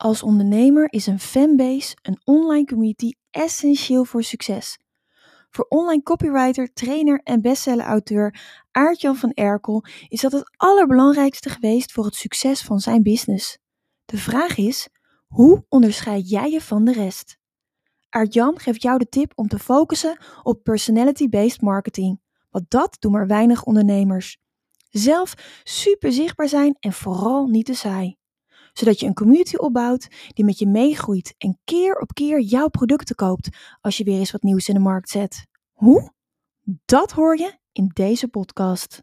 Als ondernemer is een fanbase, een online community, essentieel voor succes. Voor online copywriter, trainer en bestseller-auteur Aart-Jan van Erkel is dat het allerbelangrijkste geweest voor het succes van zijn business. De vraag is, hoe onderscheid jij je van de rest? Aart-Jan geeft jou de tip om te focussen op personality-based marketing, want dat doen maar weinig ondernemers. Zelf super zichtbaar zijn en vooral niet te saai zodat je een community opbouwt die met je meegroeit en keer op keer jouw producten koopt als je weer eens wat nieuws in de markt zet. Hoe? Dat hoor je in deze podcast.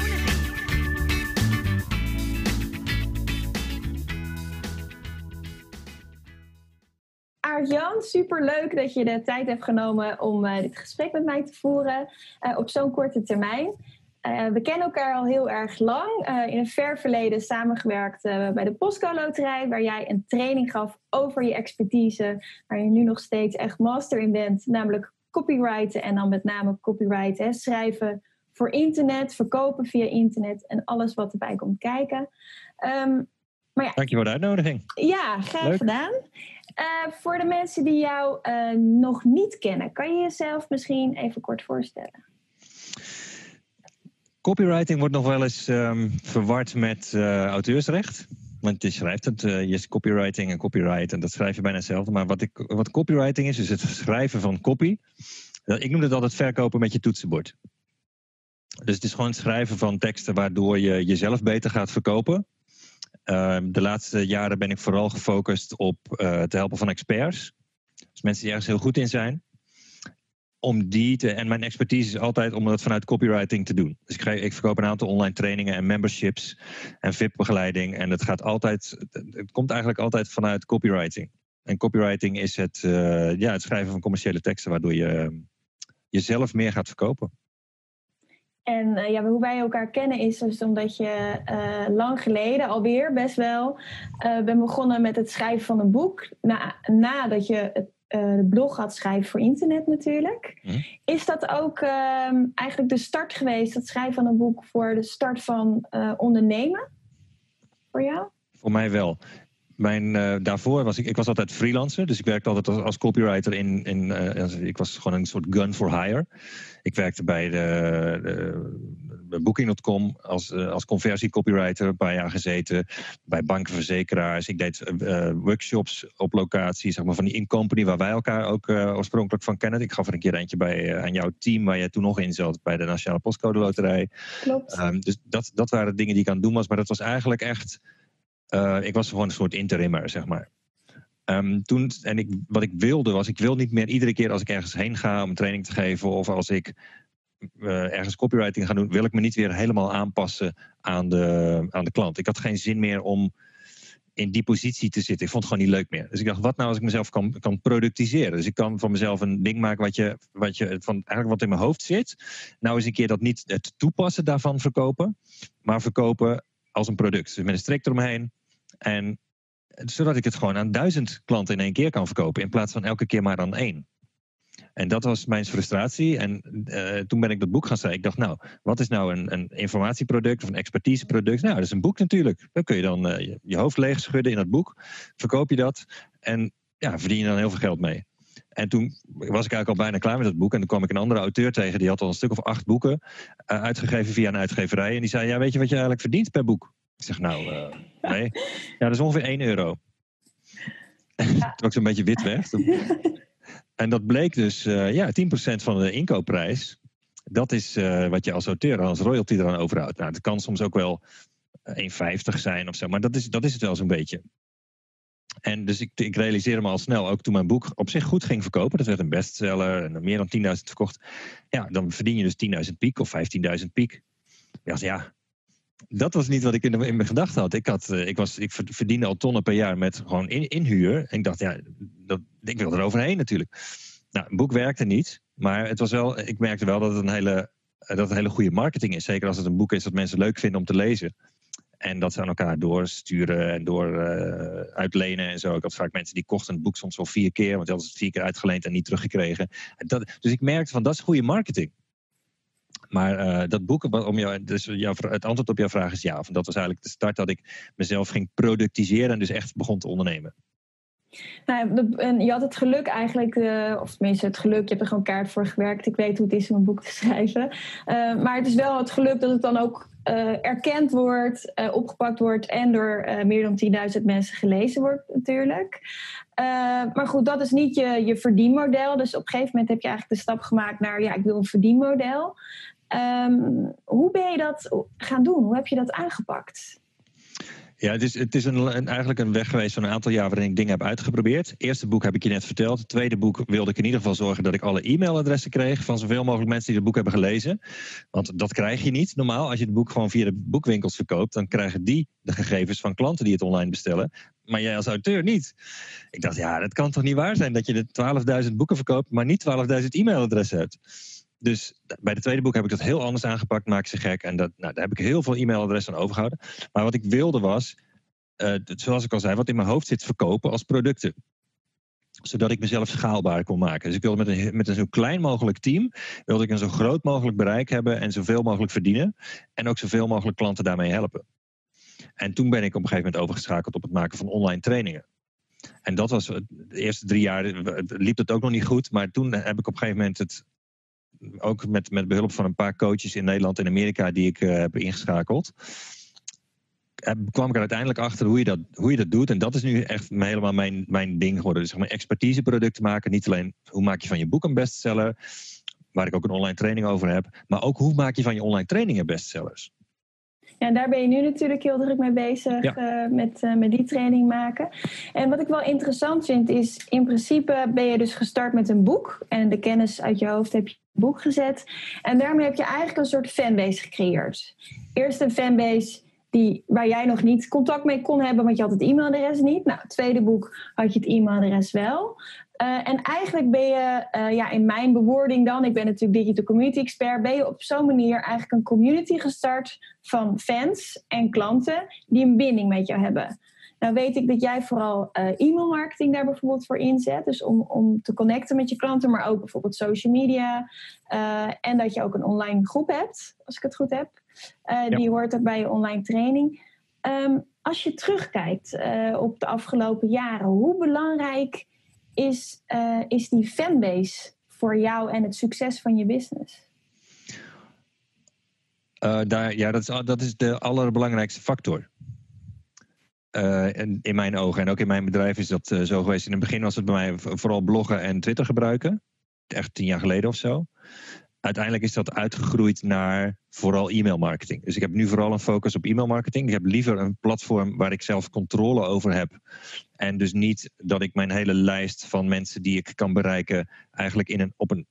super leuk dat je de tijd hebt genomen om uh, dit gesprek met mij te voeren uh, op zo'n korte termijn. Uh, we kennen elkaar al heel erg lang. in een ver verleden samengewerkt bij de Postco Loterij, waar jij een training gaf over je expertise, waar je nu nog steeds echt master in bent, namelijk copywriten en dan met name copywriten, schrijven voor internet, verkopen via internet en alles wat erbij komt kijken. Um, maar ja, Dank je voor de uitnodiging. Ja, graag gedaan. Uh, voor de mensen die jou uh, nog niet kennen, kan je jezelf misschien even kort voorstellen? Copywriting wordt nog wel eens um, verward met uh, auteursrecht. Want je schrijft het, je is copywriting en copyright en dat schrijf je bijna hetzelfde. Maar wat, ik, wat copywriting is, is het schrijven van copy. Ik noem het altijd verkopen met je toetsenbord. Dus het is gewoon het schrijven van teksten waardoor je jezelf beter gaat verkopen. Ehm, de laatste jaren ben ik vooral gefocust op uh, het helpen van experts. Dus mensen die ergens heel goed in zijn. Om die te, en mijn expertise is altijd om dat vanuit copywriting te doen. Dus ik, ik verkoop een aantal online trainingen en memberships en VIP-begeleiding. En het, gaat altijd, het komt eigenlijk altijd vanuit copywriting. En copywriting is het, uh, ja, het schrijven van commerciële teksten, waardoor je jezelf meer gaat verkopen. En uh, ja, hoe wij elkaar kennen is dus omdat je uh, lang geleden alweer best wel uh, bent begonnen met het schrijven van een boek. Na, nadat je het de blog had schrijven voor internet natuurlijk. Mhm. Is dat ook ehm, eigenlijk de start geweest, het schrijven van een boek, voor de start van ondernemen? Voor jou? Voor mij wel. Mijn, uh, daarvoor was ik, ik was altijd freelancer, dus ik werkte altijd als, als copywriter in, in uh, ik was gewoon een soort gun for hire. Ik werkte bij de, de Booking.com als, uh, als conversiecopywriter een paar jaar gezeten, bij banken, verzekeraars. Ik deed workshops op locatie, zeg maar van die in-company waar wij elkaar ook oorspronkelijk van kennen. Ik gaf er een keer eentje bij aan jouw team waar jij toen nog in zat bij de Nationale Postcode Loterij. Klopt. Um, dus dat, dat waren dingen die ik aan het doen was, maar dat was eigenlijk echt uh, ik was gewoon een soort interimmer, zeg maar. Um, toen, en ik, wat ik wilde was, ik wil niet meer iedere keer als ik ergens heen ga om training te geven of als ik uh, ergens copywriting ga doen, wil ik me niet weer helemaal aanpassen aan de, aan de klant. Ik had geen zin meer om in die positie te zitten. Ik vond het gewoon niet leuk meer. Dus ik dacht, wat nou als ik mezelf kan, kan productiseren? Dus ik kan van mezelf een ding maken wat je, wat je van eigenlijk wat in mijn hoofd zit. Nou eens een keer dat niet het toepassen daarvan verkopen, maar verkopen als een product. Dus met een strik eromheen, en zodat ik het gewoon aan duizend klanten in één keer kan verkopen, in plaats van elke keer maar aan één. En dat was mijn frustratie. En uh, toen ben ik dat boek gaan schrijven. Ik dacht, nou, wat is nou een, een informatieproduct of een expertiseproduct? Nou, dat is een boek natuurlijk. Dan kun je dan je, je, hoofd leeg schudden in dat boek. Verkoop je dat en ja, verdien je dan heel veel geld mee. En toen was ik eigenlijk al bijna klaar met dat boek. En toen kwam ik een andere auteur tegen. Die had al een stuk of acht boeken uh, uitgegeven via een uitgeverij. En die zei, ja, weet je wat je eigenlijk verdient per boek? Ik zeg, nou, uh, nee. Ja, dat is ongeveer 1 euro. Ja. Toen ik zo'n beetje wit werd. en dat bleek dus, uh, ja, 10% van de inkoopprijs. Dat is uh, wat je als auteur, als royalty eraan overhoudt. Nou, het kan soms ook wel 1,50 zijn of zo. Maar dat is, dat is het wel zo'n beetje. En dus ik, ik realiseerde me al snel, ook toen mijn boek op zich goed ging verkopen, dat werd een bestseller en meer dan 10.000 verkocht. Ja, dan verdien je dus 10.000 piek of 15.000 piek. Ja, ja, dat was niet wat ik in, in mijn gedachten had. Ik, had uh, ik, was, ik verdiende al tonnen per jaar met gewoon in, inhuur. En ik dacht, ja, ik wil er overheen natuurlijk. Nou, een boek werkte niet, maar het was wel, ik merkte wel dat het een hele, dat het een hele goede marketing is. Zeker als het een boek is dat mensen leuk vinden om te lezen. En dat ze aan elkaar doorsturen en door uh, uitlenen en zo. Ik had vaak mensen die kochten het boek soms al vier keer, want die hadden het vier keer uitgeleend en niet teruggekregen. Dat, dus ik merkte van dat is goede marketing. Maar uh, dat boek, om jou, dus jouw, het antwoord op jouw vraag is ja. Van dat was eigenlijk de start dat ik mezelf ging productiseren en dus echt begon te ondernemen. Nou, en je had het geluk eigenlijk, uh, of tenminste het geluk, je hebt er gewoon kaart voor gewerkt. Ik weet hoe het is om een boek te schrijven. Uh, maar het is wel het geluk dat het dan ook erkend wordt, opgepakt wordt en door meer dan 10.000 mensen gelezen wordt natuurlijk. maar goed, dat is niet je, je verdienmodel. Dus op een gegeven moment heb je eigenlijk de stap gemaakt naar, ja, ik wil een verdienmodel. Um, hoe ben je dat gaan doen? Hoe heb je dat aangepakt? Ja, het is, het is een, eigenlijk een weg geweest van een aantal jaar waarin ik dingen heb uitgeprobeerd. Het eerste boek heb ik je net verteld. Het tweede boek wilde ik in ieder geval zorgen dat ik alle e-mailadressen kreeg van zoveel mogelijk mensen die het boek hebben gelezen. Want dat krijg je niet normaal. Als je het boek gewoon via de boekwinkels verkoopt, dan krijgen die de gegevens van klanten die het online bestellen. Maar jij als auteur niet. Ik dacht, ja, dat kan toch niet waar zijn dat je de 12.000 boeken verkoopt, maar niet 12.000 e-mailadressen hebt. Dus bij het tweede boek heb ik dat heel anders aangepakt, maak ze gek. En dat, nou, daar heb ik heel veel e-mailadressen aan overgehouden. Maar wat ik wilde was, uh, zoals ik al zei, wat in mijn hoofd zit, verkopen als producten zodat ik mezelf schaalbaar kon maken. Dus ik wilde met een, met zo klein mogelijk team, wilde ik een zo groot mogelijk bereik hebben en zoveel mogelijk verdienen. En ook zoveel mogelijk klanten daarmee helpen. En toen ben ik op een gegeven moment overgeschakeld op het maken van online trainingen. En dat was de eerste drie jaar liep het ook nog niet goed. Maar toen heb ik op een gegeven moment het ook met, met behulp van een paar coaches in Nederland en Amerika die ik uh, heb ingeschakeld. kwam ik er uiteindelijk achter hoe je, dat, hoe je dat doet. En dat is nu echt helemaal mijn, mijn ding geworden. Dus zeg maar expertiseproducten maken. Niet alleen hoe maak je van je boek een bestseller. Waar ik ook een online training over heb. Maar ook hoe maak je van je online trainingen bestsellers. Ja, daar ben je nu natuurlijk heel druk mee bezig uh, met, uh, met die training maken. En wat ik wel interessant vind is, in principe ben je dus gestart met een boek. En de kennis uit je hoofd heb je boek gezet. En daarmee heb je eigenlijk een soort fanbase gecreëerd. Eerst een fanbase die, waar jij nog niet contact mee kon hebben, want je had het e-mailadres niet. Nou, het tweede boek had je het e-mailadres wel. Uh, en eigenlijk ben je, uh, ja, in mijn bewoording dan, ik ben natuurlijk digital community expert, ben je op zo'n manier eigenlijk een community gestart van fans en klanten die een binding met jou hebben. Nou weet ik dat jij vooral uh, e-mail marketing daar bijvoorbeeld voor inzet. Dus om, om te connecten met je klanten, maar ook bijvoorbeeld social media. En dat je ook een online groep hebt, als ik het goed heb. Ja. Die hoort ook bij je online training. Um, als je terugkijkt op de afgelopen jaren, hoe belangrijk is, is die fanbase voor jou en het succes van je business? daar, ja, dat is, dat is de allerbelangrijkste factor. Uh, in mijn ogen en ook in mijn bedrijf is dat zo geweest. In het begin was het bij mij vooral bloggen en Twitter gebruiken. Echt tien jaar geleden of zo. Uiteindelijk is dat uitgegroeid naar vooral e-mail marketing. Dus ik heb nu vooral een focus op e-mail marketing. Ik heb liever een platform waar ik zelf controle over heb. En dus niet dat ik mijn hele lijst van mensen die ik kan bereiken, eigenlijk in een, op een,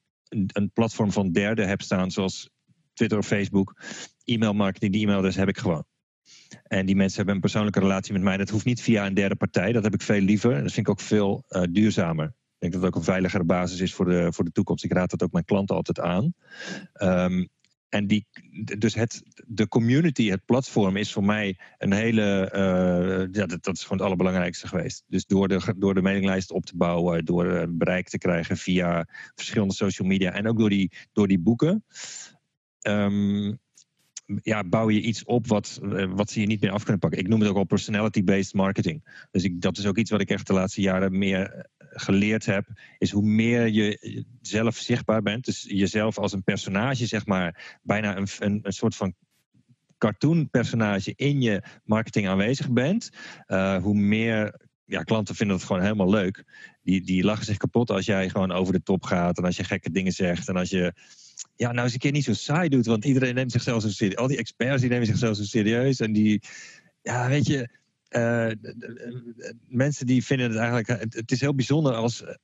een platform van derden heb staan, zoals Twitter of Facebook. E-mail marketing, die e-mailadres heb ik gewoon. En die mensen hebben een persoonlijke relatie met mij. Dat hoeft niet via een derde partij. Dat heb ik veel liever. En dat vind ik ook veel uh, duurzamer. Ik denk dat het ook een veiligere basis is voor de, voor de toekomst. Ik raad dat ook mijn klanten altijd aan. Um, en die, dus het, de community, het platform, is voor mij een hele. Uh, ja, dat, dat, is gewoon het allerbelangrijkste geweest. Dus door de, door de mailinglijst op te bouwen, door bereik te krijgen via verschillende social media en ook door die, door die boeken. Um, ja, bouw je iets op wat, eh, wat ze je niet meer af kunnen pakken. Ik noem het ook al personality-based marketing. Dus ik, dat is ook iets wat ik echt de laatste jaren meer eh, geleerd heb. Is hoe meer je zelf zichtbaar bent. Dus jezelf als een personage, zeg maar, bijna een, een, een soort van cartoon-personage in je marketing aanwezig bent. Uh, hoe meer ja, klanten vinden het gewoon helemaal leuk. Die, die lachen zich kapot als jij gewoon over de top gaat. En als je gekke dingen zegt. En als je ja, nou eens een keer niet zo saai doet. Want iedereen neemt zichzelf zo serieus. Al die experts die nemen zichzelf zo serieus. En die, ja, weet je, eh, mensen die vinden het eigenlijk. Het, het is heel bijzonder als. eh,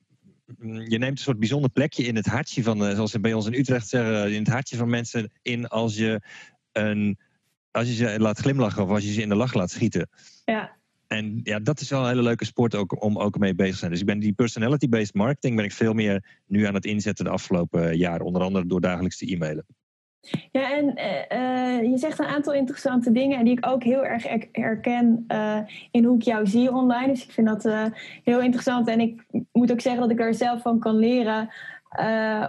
Je neemt een soort bijzonder plekje in het hartje van, eh, zoals ze bij ons in Utrecht zeggen, in het hartje van mensen in als je, een, als je ze laat glimlachen of als je ze in de lach laat schieten. Ja. En ja, dat is wel een hele leuke sport ook, om ook mee bezig te zijn. Dus ik ben die personality-based marketing ben ik veel meer nu aan het inzetten de afgelopen jaren. Onder andere door dagelijks te e-mailen. Ja, en eh, eh, je zegt een aantal interessante dingen die ik ook heel erg her- herken eh, in hoe ik jou zie online. Dus ik vind dat heel interessant en ik moet ook zeggen dat ik daar zelf van kan leren.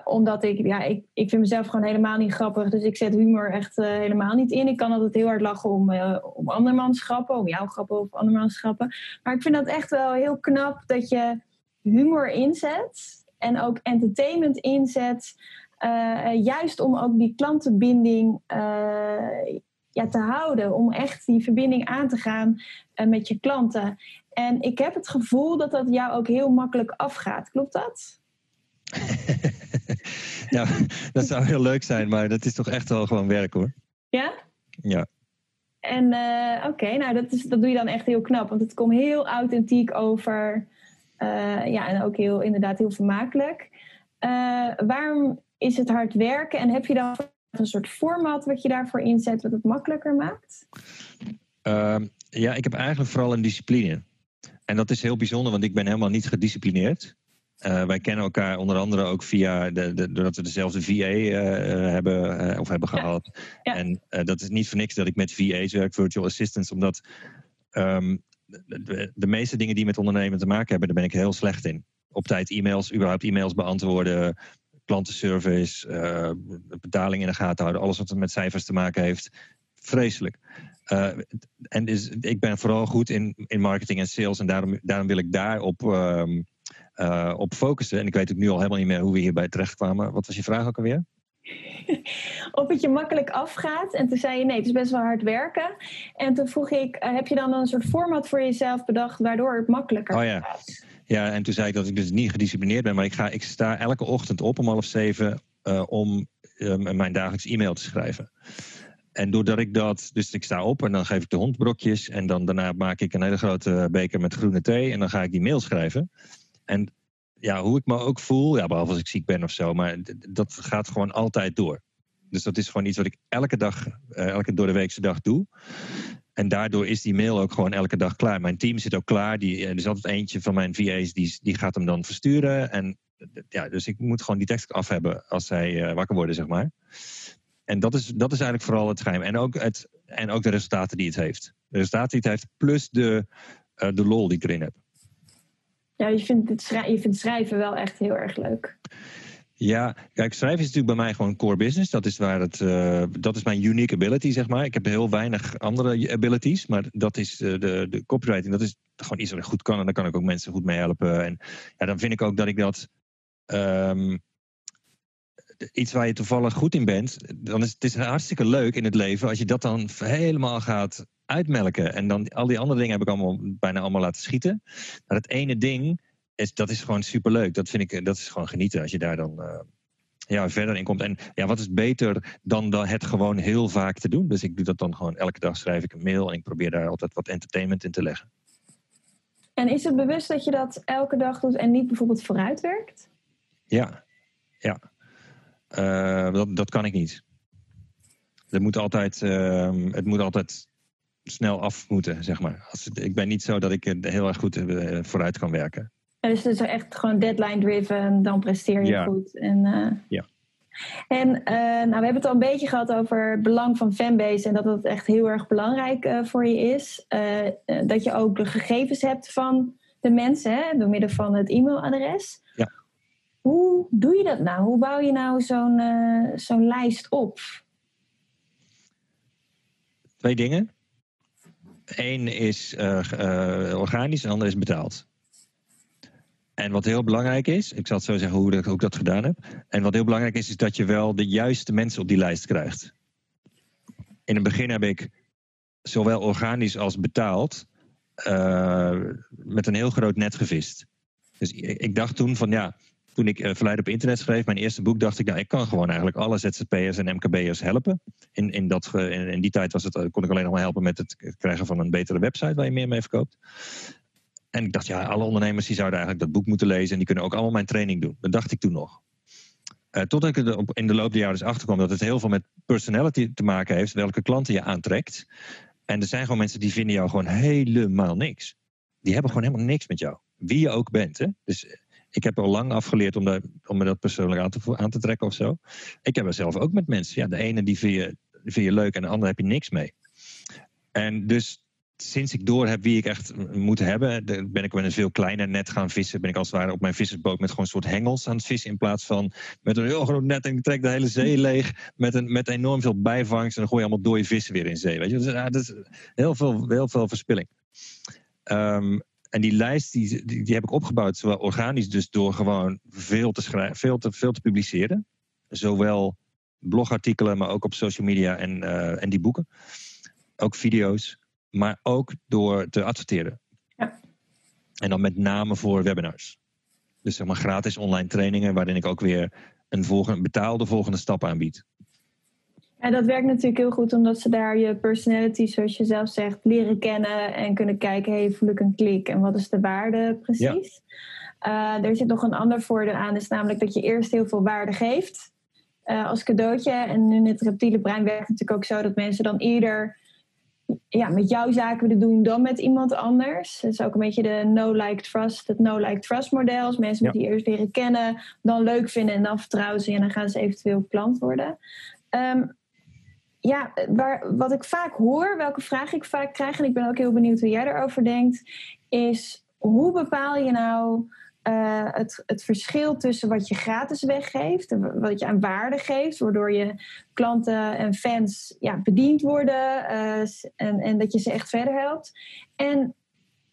omdat ik, ja, ik, ik vind mezelf gewoon helemaal niet grappig. Dus ik zet humor echt helemaal niet in. Ik kan altijd heel hard lachen om, om andermans grappen, om jouw grappen of andermans grappen. Maar ik vind dat echt wel heel knap dat je humor inzet en ook entertainment inzet. Eh, juist om ook die klantenbinding eh, ja, te houden. Om echt die verbinding aan te gaan eh, met je klanten. En ik heb het gevoel dat dat jou ook heel makkelijk afgaat. Klopt dat? ja, dat zou heel leuk zijn, maar dat is toch echt wel gewoon werk hoor. Ja? Ja. En eh, oké, nou dat, is, dat doe je dan echt heel knap. Want het komt heel authentiek over. Eh, ja, en ook heel, inderdaad heel vermakelijk. Eh, waarom is het hard werken? En heb je dan een soort format wat je daarvoor inzet, wat het makkelijker maakt? Ehm, ja, ik heb eigenlijk vooral een discipline. En dat is heel bijzonder, want ik ben helemaal niet gedisciplineerd. Eh, wij kennen elkaar onder andere ook via, de, de, doordat we dezelfde VA eh, eh, hebben, of hebben gehad. Ja. En dat is niet voor niks dat ik met VA's werk, virtual assistants, omdat ehm, de- de meeste dingen die met ondernemen te maken hebben, daar ben ik heel slecht in. Op tijd e-mails, überhaupt e-mails beantwoorden, klantenservice, eh, betaling in de gaten houden, alles wat met cijfers te maken heeft. Vreselijk. Eh, en dus, ik ben vooral goed in, in marketing en sales en daarom, daarom wil ik daarop eh, op focussen. En ik weet ook nu al helemaal niet meer hoe we hierbij terechtkwamen. Wat was je vraag ook alweer? Of het je makkelijk afgaat. En toen zei je nee, het is best wel hard werken. En toen vroeg ik, heb je dan een soort format voor jezelf bedacht waardoor het makkelijker Oh ja. gaat? Ja, en toen zei ik dat ik dus niet gedisciplineerd ben, maar ik, ga, ik sta elke ochtend op om half zeven eh, om eh, mijn dagelijks e-mail te schrijven. En doordat ik dat, dus ik sta op en dan geef ik de hond brokjes en dan daarna maak ik een hele grote beker met groene thee en dan ga ik die mail schrijven. En ja, hoe ik me ook voel, ja, behalve als ik ziek ben of zo, maar dat gaat gewoon altijd door. Dus dat is gewoon iets wat ik elke dag, eh, elke door de weekse dag doe. En daardoor is die mail ook gewoon elke dag klaar. Mijn team zit ook klaar. Die, er is altijd eentje van mijn VA's die, die gaat hem dan versturen. En ja, dus ik moet gewoon die tekst af hebben als zij eh, wakker worden, zeg maar. En dat is, dat is eigenlijk vooral het geheim. En ook, het, en ook de resultaten die het heeft. De resultaten die het heeft, plus de, eh, de lol die ik erin heb. Ja, je vindt, het je vindt schrijven wel echt heel erg leuk. Ja, kijk, schrijven is natuurlijk bij mij gewoon core business. Dat is, waar het, eh, dat is mijn unique ability, zeg maar. Ik heb heel weinig andere abilities, maar dat is eh, de, de copywriting. Dat is gewoon iets wat ik goed kan en daar kan ik ook mensen goed mee helpen. En ja, dan vind ik ook dat ik dat... ehm, iets waar je toevallig goed in bent, dan is het is hartstikke leuk in het leven als je dat dan helemaal gaat uitmelken. En dan al die andere dingen heb ik allemaal bijna allemaal laten schieten. Maar het ene ding, is, dat is gewoon superleuk. Dat vind ik, eh, dat is gewoon genieten als je daar dan eh, ja, verder in komt. En ja, wat is beter dan, dan het gewoon heel vaak te doen? Dus ik doe dat dan gewoon elke dag schrijf ik een mail en ik probeer daar altijd wat entertainment in te leggen. En is het bewust dat je dat elke dag doet en niet bijvoorbeeld vooruit werkt? Ja, ja. Eh, dat, dat kan ik niet. Het moet altijd, ehm, het moet altijd snel af moeten, zeg maar. Als het, ik ben niet zo dat ik heel erg goed vooruit kan werken. Dus het is echt gewoon deadline driven, dan presteer je Ja. goed. En, eh, Ja. En eh, nou, we hebben het al een beetje gehad over het belang van fanbase en dat het echt heel erg belangrijk eh, voor je is. Dat je ook de gegevens hebt van de mensen hè, door middel van het e-mailadres. Ja. Hoe doe je dat nou? Hoe bouw je nou zo'n zo'n lijst op? Twee dingen. Eén is organisch en de ander is betaald. En wat heel belangrijk is, ik zal het zo zeggen hoe, ik- dat gedaan heb. En wat heel belangrijk is, is dat je wel de juiste mensen op die lijst krijgt. In het begin heb ik zowel organisch als betaald eh, met een heel groot net gevist. Dus ik, dacht toen van ja, toen ik uh, Verleid op internet schreef, mijn eerste boek, dacht ik, nou, ik kan gewoon eigenlijk alle ZZP'ers en MKB'ers helpen. In, in, dat, in, in, die tijd was het, kon ik alleen nog maar helpen met het krijgen van een betere website waar je meer mee verkoopt. En ik dacht, ja, alle ondernemers die zouden eigenlijk dat boek moeten lezen en die kunnen ook allemaal mijn training doen. Dat dacht ik toen nog. Uh, totdat ik er in de loop der jaren dus achterkwam dat het heel veel met personality te maken heeft, welke klanten je aantrekt. En er zijn gewoon mensen die vinden jou gewoon helemaal niks. Die hebben gewoon helemaal niks met jou. Wie je ook bent. Hè? Dus eh, ik heb al lang afgeleerd om, de, om me dat persoonlijk aan te, aan te trekken of zo. Ik heb er zelf ook met mensen. Ja, de ene die vind je, vind je leuk en de andere heb je niks mee. En dus sinds ik door heb wie ik echt moet hebben, ben ik met een veel kleiner net gaan vissen. Ben ik als het ware op mijn vissersboot met gewoon een soort hengels aan het vissen. In plaats van met een heel groot net en ik trek de hele zee leeg. Met, een, met enorm veel bijvangst. En dan gooi je allemaal dode vissen weer in zee. Weet je? Dus, dat is heel veel, heel veel verspilling. Um, en die lijst die, die, die, heb ik opgebouwd, zowel organisch, dus door gewoon veel te schrijven, veel te, veel te publiceren. Zowel blogartikelen, maar ook op social media en, uh, en die boeken. Ook video's maar ook door te adverteren. Ja. En dan met name voor webinars. Dus zeg maar gratis online trainingen, waarin ik ook weer een volgende, betaalde volgende stap aanbied. En dat werkt natuurlijk heel goed, omdat ze daar je personality, zoals je zelf zegt, leren kennen en kunnen kijken, hey, voel ik een klik en wat is de waarde precies. Ja. Uh, er zit nog een ander voordeel aan, is namelijk dat je eerst heel veel waarde geeft uh, als cadeautje. En in het reptiele brein werkt het natuurlijk ook zo dat mensen dan eerder ja, met jouw zaken willen doen dan met iemand anders. Dat is ook een beetje de no-like-trust, het no-like-trust model. Als mensen ja. die eerst leren kennen, dan leuk vinden en dan vertrouwen ze en dan gaan ze eventueel klant worden. Ehm, ja, waar, wat ik vaak hoor, welke vraag ik vaak krijg, en ik ben ook heel benieuwd hoe jij erover denkt, is hoe bepaal je nou uh, het, het verschil tussen wat je gratis weggeeft, wat je aan waarde geeft, waardoor je klanten en fans ja, bediend worden uh, en, en dat je ze echt verder helpt, en,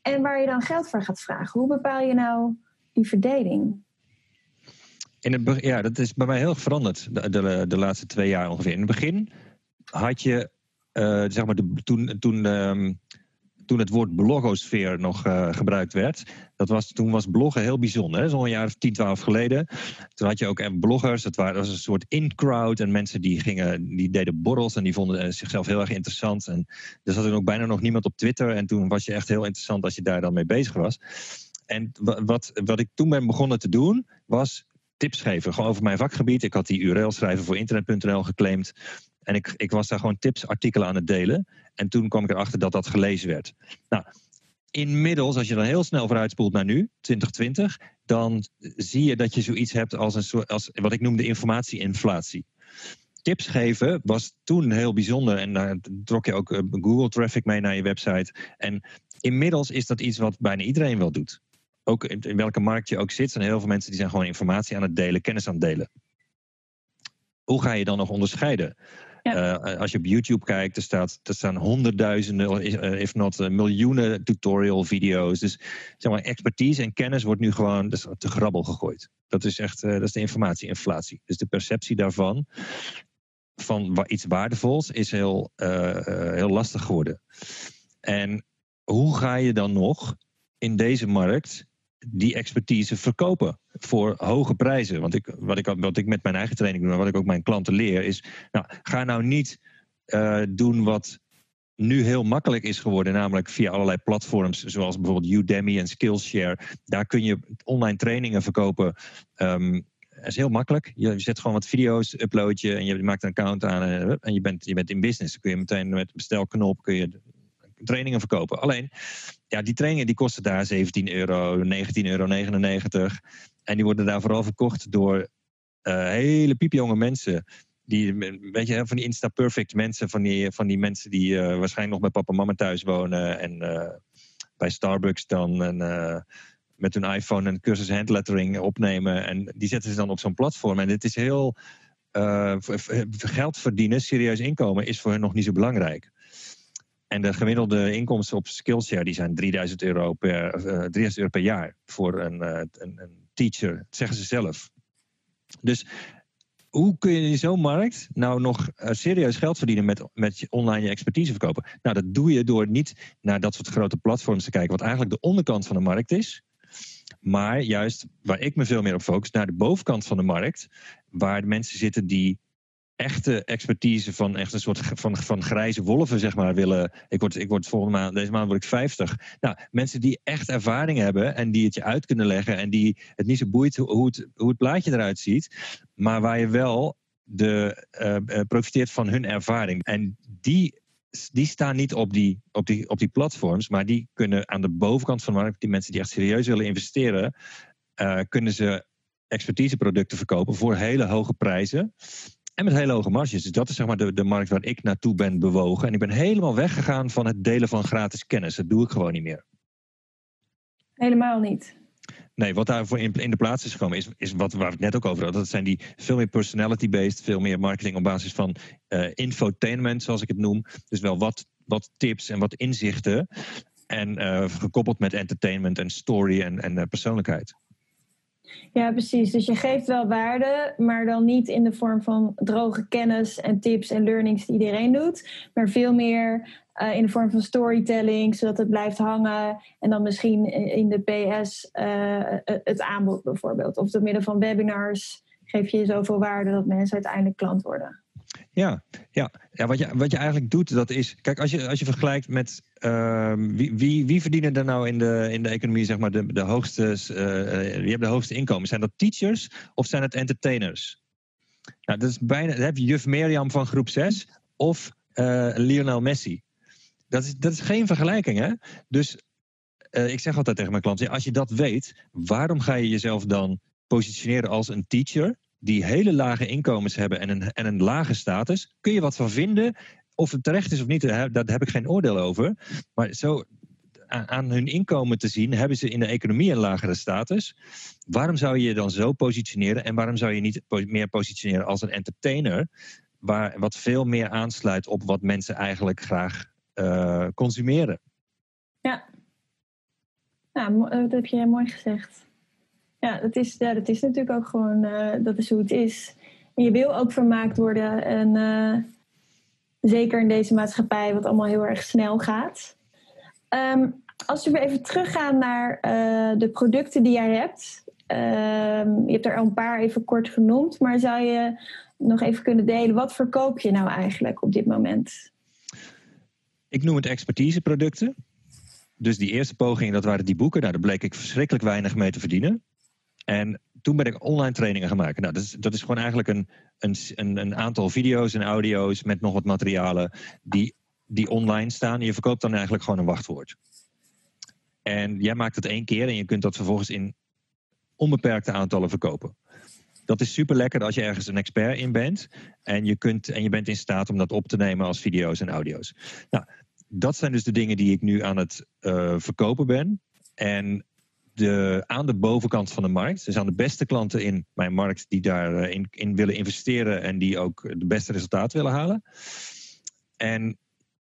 en waar je dan geld voor gaat vragen. Hoe bepaal je nou die verdeling? In het, ja, dat is bij mij heel veranderd de, de, de laatste twee jaar ongeveer. In het begin had je, uh, zeg maar, de, toen, toen um, toen het woord blogosfeer nog uh, gebruikt werd. Dat was, toen was bloggen heel bijzonder. Zo'n jaar of 10, 12 geleden. Toen had je ook bloggers. Dat, waren, dat was een soort in-crowd. En mensen die, gingen, die deden borrels. En die vonden eh, zichzelf heel erg interessant. En er zat ook bijna nog niemand op Twitter. En toen was je echt heel interessant als je daar dan mee bezig was. En wat, wat ik toen ben begonnen te doen, was tips geven. Gewoon over mijn vakgebied. Ik had die URL schrijven voor internet.nl geclaimd. En ik, ik was daar gewoon tips, artikelen aan het delen. En toen kwam ik erachter dat dat gelezen werd. Nou, inmiddels, als je dan heel snel vooruitspoelt naar nu, 2020, dan zie je dat je zoiets hebt als een soort, als wat ik noemde informatieinflatie. Tips geven was toen heel bijzonder en daar trok je ook eh, Google traffic mee naar je website. En inmiddels is dat iets wat bijna iedereen wel doet. Ook in welke markt je ook zit, zijn heel veel mensen die zijn gewoon informatie aan het delen, kennis aan het delen. Hoe ga je dan nog onderscheiden? Eh, als je op YouTube kijkt, er, staat, er staan honderdduizenden, eh, if not uh, miljoenen tutorial video's. Dus zeg maar, expertise en kennis wordt nu gewoon dus, te grabbel gegooid. Dat is echt dat is de informatieinflatie. Dus de perceptie daarvan, van iets waardevols, is heel, heel lastig geworden. En hoe ga je dan nog in deze markt die expertise verkopen voor hoge prijzen. Want ik, wat, ik, wat ik met mijn eigen training doe, en wat ik ook mijn klanten leer, is: nou, ga nou niet uh, doen wat nu heel makkelijk is geworden, namelijk via allerlei platforms zoals bijvoorbeeld Udemy en Skillshare. Daar kun je online trainingen verkopen. Um, dat is heel makkelijk. Je zet gewoon wat video's, upload je en je maakt een account aan en, en je, bent, je bent in business. Dan kun je meteen met bestelknop kun je trainingen verkopen. Alleen, ja, die trainingen die kosten daar 17 euro, 19,99 euro. En die worden daar vooral verkocht door uh, hele piepjonge mensen. Die, weet je, van die Insta-perfect mensen, van die, van die mensen die uh, waarschijnlijk nog bij papa en mama thuis wonen. En uh, bij Starbucks dan met hun iPhone een cursus handlettering opnemen. En die zetten ze dan op zo'n platform. En het is heel. geld verdienen, serieus inkomen, is voor hen nog niet zo belangrijk. En de gemiddelde inkomsten op Skillshare die zijn 3000 euro per, uh, eh, 3000 euro per jaar voor een, uh, een, een, teacher, dat zeggen ze zelf. Dus hoe kun je in zo'n markt nou nog uh, serieus geld verdienen met, met online je expertise verkopen? Nou, dat doe je door niet naar dat soort grote platforms te kijken, wat eigenlijk de onderkant van de markt is. Maar juist waar ik me veel meer op focus, naar de bovenkant van de markt, waar de mensen zitten die echte expertise van echt een soort van, van grijze wolven, zeg maar, willen. Ik word, ik word volgende maand, deze maand word ik 50. Nou, mensen die echt ervaring hebben en die het je uit kunnen leggen en die het niet zo boeit hoe het, hoe het plaatje eruit ziet, maar waar je wel de, uh, profiteert van hun ervaring. En die die staan niet op die, op, die, op die platforms, maar die kunnen aan de bovenkant van de markt, die mensen die echt serieus willen investeren, uh, kunnen ze expertiseproducten verkopen voor hele hoge prijzen. En met hele hoge marges. Dus dat is zeg maar de, de markt waar ik naartoe ben bewogen. En ik ben helemaal weggegaan van het delen van gratis kennis. Dat doe ik gewoon niet meer. Helemaal niet. Nee, wat daarvoor in, in de plaats is gekomen, is, is wat waar we het net ook over hadden. Dat zijn die veel meer personality-based, veel meer marketing op basis van uh, infotainment, zoals ik het noem. Dus wel wat, wat tips en wat inzichten. En uh, gekoppeld met entertainment en story en, en uh, persoonlijkheid. Ja, precies. Dus je geeft wel waarde, maar dan niet in de vorm van droge kennis en tips en learnings die iedereen doet, maar veel meer uh, in de vorm van storytelling, zodat het blijft hangen. En dan misschien in de PS uh, eh, het aanbod bijvoorbeeld. Of door middel van webinars geef je zoveel waarde dat mensen uiteindelijk klant worden. Ja, ja. wat, je, wat je eigenlijk doet, dat is. Kijk, als je, als je vergelijkt met. Uh, wie, wie, wie verdienen er nou in de, in de economie, zeg maar, de, de hoogste. Wie hebben de hoogste inkomen? Zijn dat teachers of zijn het entertainers? Nou, dat is bijna. Dan heb je juf Mirjam van groep 6 of Lionel Messi. Dat is, dat is geen vergelijking, hè? Dus ik zeg altijd tegen mijn klanten: als je dat weet, waarom ga je jezelf dan positioneren als een teacher die hele lage inkomens hebben en een, en een lage status? Kun je wat van vinden? Of het terecht is of niet, daar heb ik geen oordeel over. Maar zo aan hun inkomen te zien, hebben ze in de economie een lagere status. Waarom zou je je dan zo positioneren en waarom zou je niet meer positioneren als een entertainer, waar, wat veel meer aansluit op wat mensen eigenlijk graag uh, consumeren. Ja. Nou, dat heb je mooi gezegd. Ja, dat is, ja, dat is natuurlijk ook gewoon, uh, dat is hoe het is. Je wil ook vermaakt worden. En uh, zeker in deze maatschappij, wat allemaal heel erg snel gaat. Um, als we even teruggaan naar de producten die jij hebt. Um, je hebt er al een paar even kort genoemd. Maar zou je nog even kunnen delen, wat verkoop je nou eigenlijk op dit moment? Ik noem het expertiseproducten. Dus die eerste poging, dat waren die boeken. Nou, daar bleek ik verschrikkelijk weinig mee te verdienen. En toen ben ik online trainingen gaan maken. Nou, dat is, dat is gewoon eigenlijk een, een, een aantal video's en audio's met nog wat materialen die, die online staan. Je verkoopt dan eigenlijk gewoon een wachtwoord. En jij maakt het één keer en je kunt dat vervolgens in onbeperkte aantallen verkopen. Dat is super lekker als je ergens een expert in bent. En je, kunt, en je bent in staat om dat op te nemen als video's en audio's. Nou, dat zijn dus de dingen die ik nu aan het uh, verkopen ben. En de, aan de bovenkant van de markt, dus aan de beste klanten in mijn markt die daarin eh, in, willen investeren en die ook de beste resultaten willen halen. En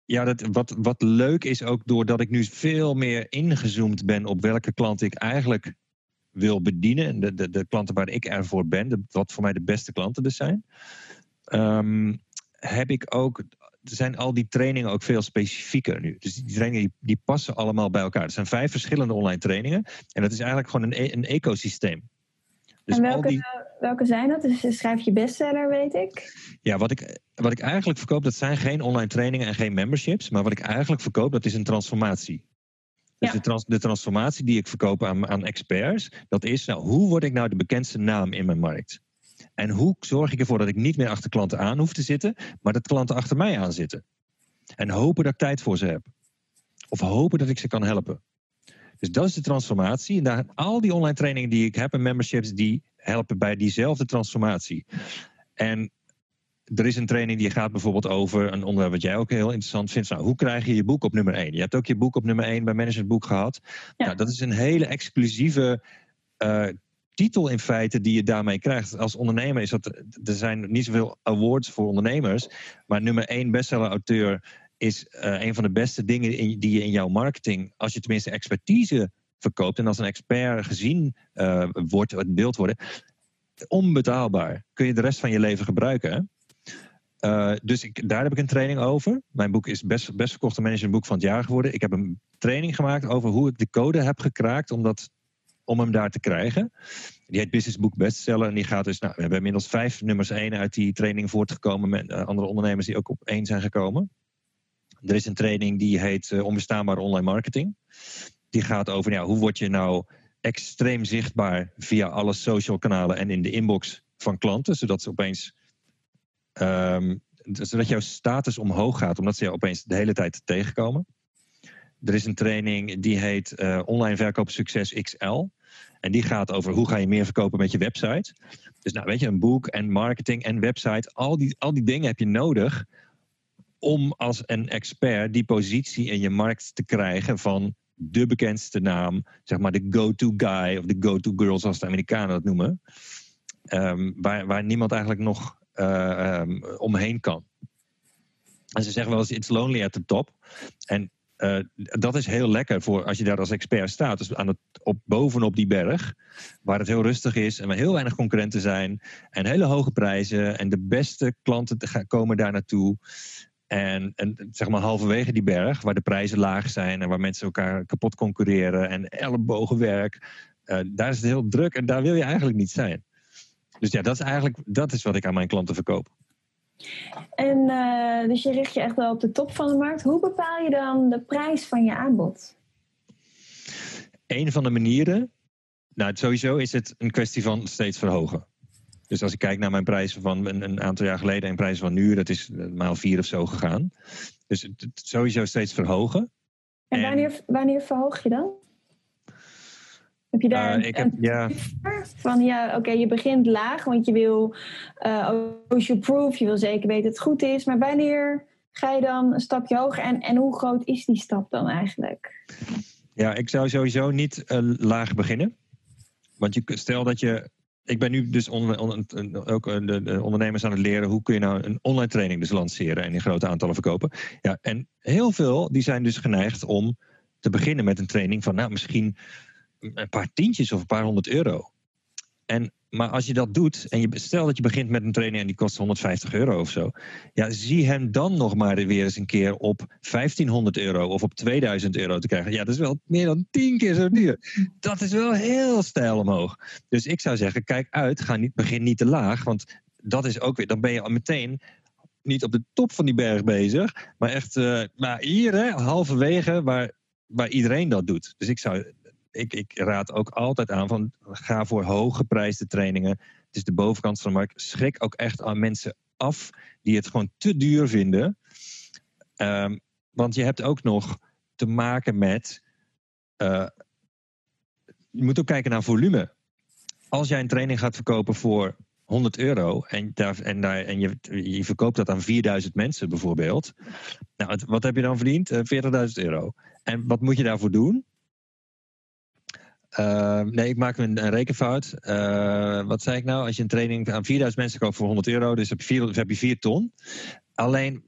ja, dat, wat, wat leuk is ook doordat ik nu veel meer ingezoomd ben op welke klanten ik eigenlijk wil bedienen. De, de, de klanten waar ik ervoor ben, wat voor mij de beste klanten dus zijn. Um, heb ik ook zijn al die trainingen ook veel specifieker nu. Dus die trainingen die, die, passen allemaal bij elkaar. Er zijn vijf verschillende online trainingen. En dat is eigenlijk gewoon een, e-, een ecosysteem. Dus en welke, die... welke zijn dat? Dus schrijf je bestseller, weet ik. Ja, wat ik, wat ik eigenlijk verkoop, dat zijn geen online trainingen en geen memberships. Maar wat ik eigenlijk verkoop, dat is een transformatie. Dus de, trans, de, transformatie die ik verkoop aan, aan experts, dat is nou, hoe word ik nou de bekendste naam in mijn markt? En hoe zorg ik ervoor dat ik niet meer achter klanten aan hoef te zitten, maar dat klanten achter mij aan zitten? En hopen dat ik tijd voor ze heb. Of hopen dat ik ze kan helpen. Dus dat is de transformatie. En daar, al die online trainingen die ik heb en memberships, die helpen bij diezelfde transformatie. En er is een training die gaat bijvoorbeeld over een onderwerp wat jij ook heel interessant vindt. Nou, hoe krijg je je boek op nummer 1? Je hebt ook je boek op nummer 1 bij Management Boek gehad. Ja. Nou, dat is een hele exclusieve uh, titel in feite die je daarmee krijgt. Als ondernemer is dat. Er zijn niet zoveel awards voor ondernemers. Maar nummer 1 bestseller-auteur is uh, een van de beste dingen in, die je in jouw marketing. Als je tenminste expertise verkoopt en als een expert gezien uh, wordt, het beeld worden. Onbetaalbaar. Kun je de rest van je leven gebruiken. Hè? Uh, dus ik, daar heb ik een training over. Mijn boek is best, best verkochte managementboek van het jaar geworden. Ik heb een training gemaakt over hoe ik de code heb gekraakt om dat om hem daar te krijgen. Die heet Business Book Bestseller. En die gaat dus, nou, we hebben inmiddels vijf nummers één uit die training voortgekomen met uh, andere ondernemers die ook op één zijn gekomen. Er is een training die heet uh, Onbestaanbare Online Marketing. Die gaat over ja, hoe word je nou extreem zichtbaar via alle social kanalen en in de inbox van klanten, zodat ze opeens um, zodat jouw status omhoog gaat, omdat ze jou opeens de hele tijd tegenkomen. Er is een training die heet uh, Online Verkoop Succes XL. En die gaat over hoe ga je meer verkopen met je website. Dus nou weet je, een boek en marketing en website, al die, al die dingen heb je nodig om als een expert die positie in je markt te krijgen van de bekendste naam, zeg maar de go-to guy of de go-to girl, zoals de Amerikanen dat noemen. Um, waar, waar niemand eigenlijk nog uh, um, omheen kan. En ze zeggen wel eens, it's lonely at the top. En uh, dat is heel lekker voor als je daar als expert staat. Dus aan het, op, bovenop die berg, waar het heel rustig is en waar heel weinig concurrenten zijn. En hele hoge prijzen. En de beste klanten te, komen daar naartoe. En, en zeg maar halverwege die berg, waar de prijzen laag zijn en waar mensen elkaar kapot concurreren en ellebogenwerk, uh, daar is het heel druk en daar wil je eigenlijk niet zijn. Dus ja, dat is eigenlijk dat is wat ik aan mijn klanten verkoop. En uh, dus je richt je echt wel op de top van de markt. Hoe bepaal je dan de prijs van je aanbod? Een van de manieren, nou sowieso is het een kwestie van steeds verhogen. Dus als ik kijk naar mijn prijzen van een, een aantal jaar geleden en prijzen van nu, dat is maal vier of zo gegaan. Dus het, sowieso steeds verhogen. En wanneer, en, wanneer verhoog je dan? Heb je daar uh, ik heb, ja. van ja, oké, okay, je begint laag, want je wil uh, ocean proof, je wil zeker weten dat het goed is. Maar wanneer ga je dan een stapje hoger en, en hoe groot is die stap dan eigenlijk? Ja, ik zou sowieso niet uh, laag beginnen. Want je, stel dat je. Ik ben nu dus on, on, on, ook de, de, ondernemers aan het leren hoe kun je nou een online training dus lanceren en in grote aantallen verkopen. Ja, en heel veel die zijn dus geneigd om te beginnen met een training van nou misschien een paar tientjes of een paar honderd euro. En, maar als je dat doet, en je, stel dat je begint met een training en die kost 150 euro of zo. Ja, zie hem dan nog maar weer eens een keer op 1500 euro of op 2000 euro te krijgen. Ja, dat is wel meer dan tien keer zo duur. Dat is wel heel stijl omhoog. Dus ik zou zeggen, kijk uit, ga niet, begin niet te laag. Want dat is ook weer, dan ben je al meteen niet op de top van die berg bezig. Maar echt, uh, maar hier, hè, halverwege, waar, waar iedereen dat doet. Dus ik zou ik, ik raad ook altijd aan van ga voor hooggeprijsde trainingen. Het is de bovenkant van de markt. Schrik ook echt aan mensen af die het gewoon te duur vinden. Um, want je hebt ook nog te maken met. Uh, je moet ook kijken naar volume. Als jij een training gaat verkopen voor 100 euro en, daar, en, daar, en je, je verkoopt dat aan 4000 mensen bijvoorbeeld. Nou, wat heb je dan verdiend? Uh, eh, 40.000 euro. En wat moet je daarvoor doen? Uh, nee, ik maak een, een rekenfout. Uh, wat zei ik nou? Als je een training aan 4000 mensen koopt voor 100 euro, dus heb je 4, heb je 4 ton. Alleen,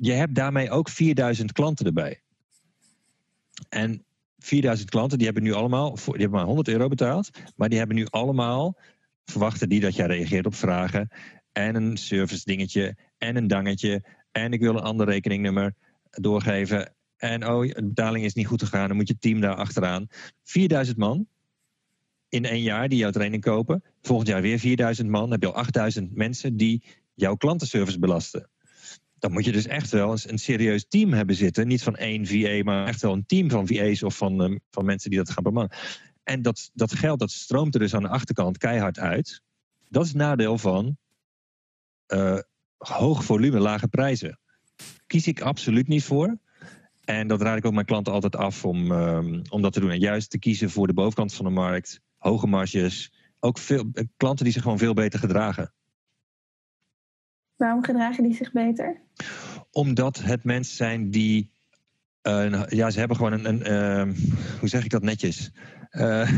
je hebt daarmee ook 4000 klanten erbij. En 4000 klanten, die hebben nu allemaal, die hebben maar 100 euro betaald, maar die hebben nu allemaal, verwachten die dat jij reageert op vragen en een service dingetje en een dangetje en ik wil een ander rekeningnummer doorgeven en oh, de betaling is niet goed gegaan, dan moet je team daar achteraan. 4000 man in één jaar die jouw training kopen. Volgend jaar weer 4000 man. Dan heb je al 8000 mensen die jouw klantenservice belasten. Dan moet je dus echt wel een serieus team hebben zitten. Niet van één VA, maar echt wel een team van VA's of van, um, van mensen die dat gaan bemannen. En dat, dat geld dat stroomt er dus aan de achterkant keihard uit. Dat is het nadeel van uh, hoog volume, lage prijzen. Kies ik absoluut niet voor. En dat raad ik ook mijn klanten altijd af om, um, om dat te doen. En juist te kiezen voor de bovenkant van de markt, hoge marges. Ook veel, eh, klanten die zich gewoon veel beter gedragen. Waarom gedragen die zich beter? Omdat het mensen zijn die. Uh, ja, ze hebben gewoon een. een uh, hoe zeg ik dat netjes? Uh,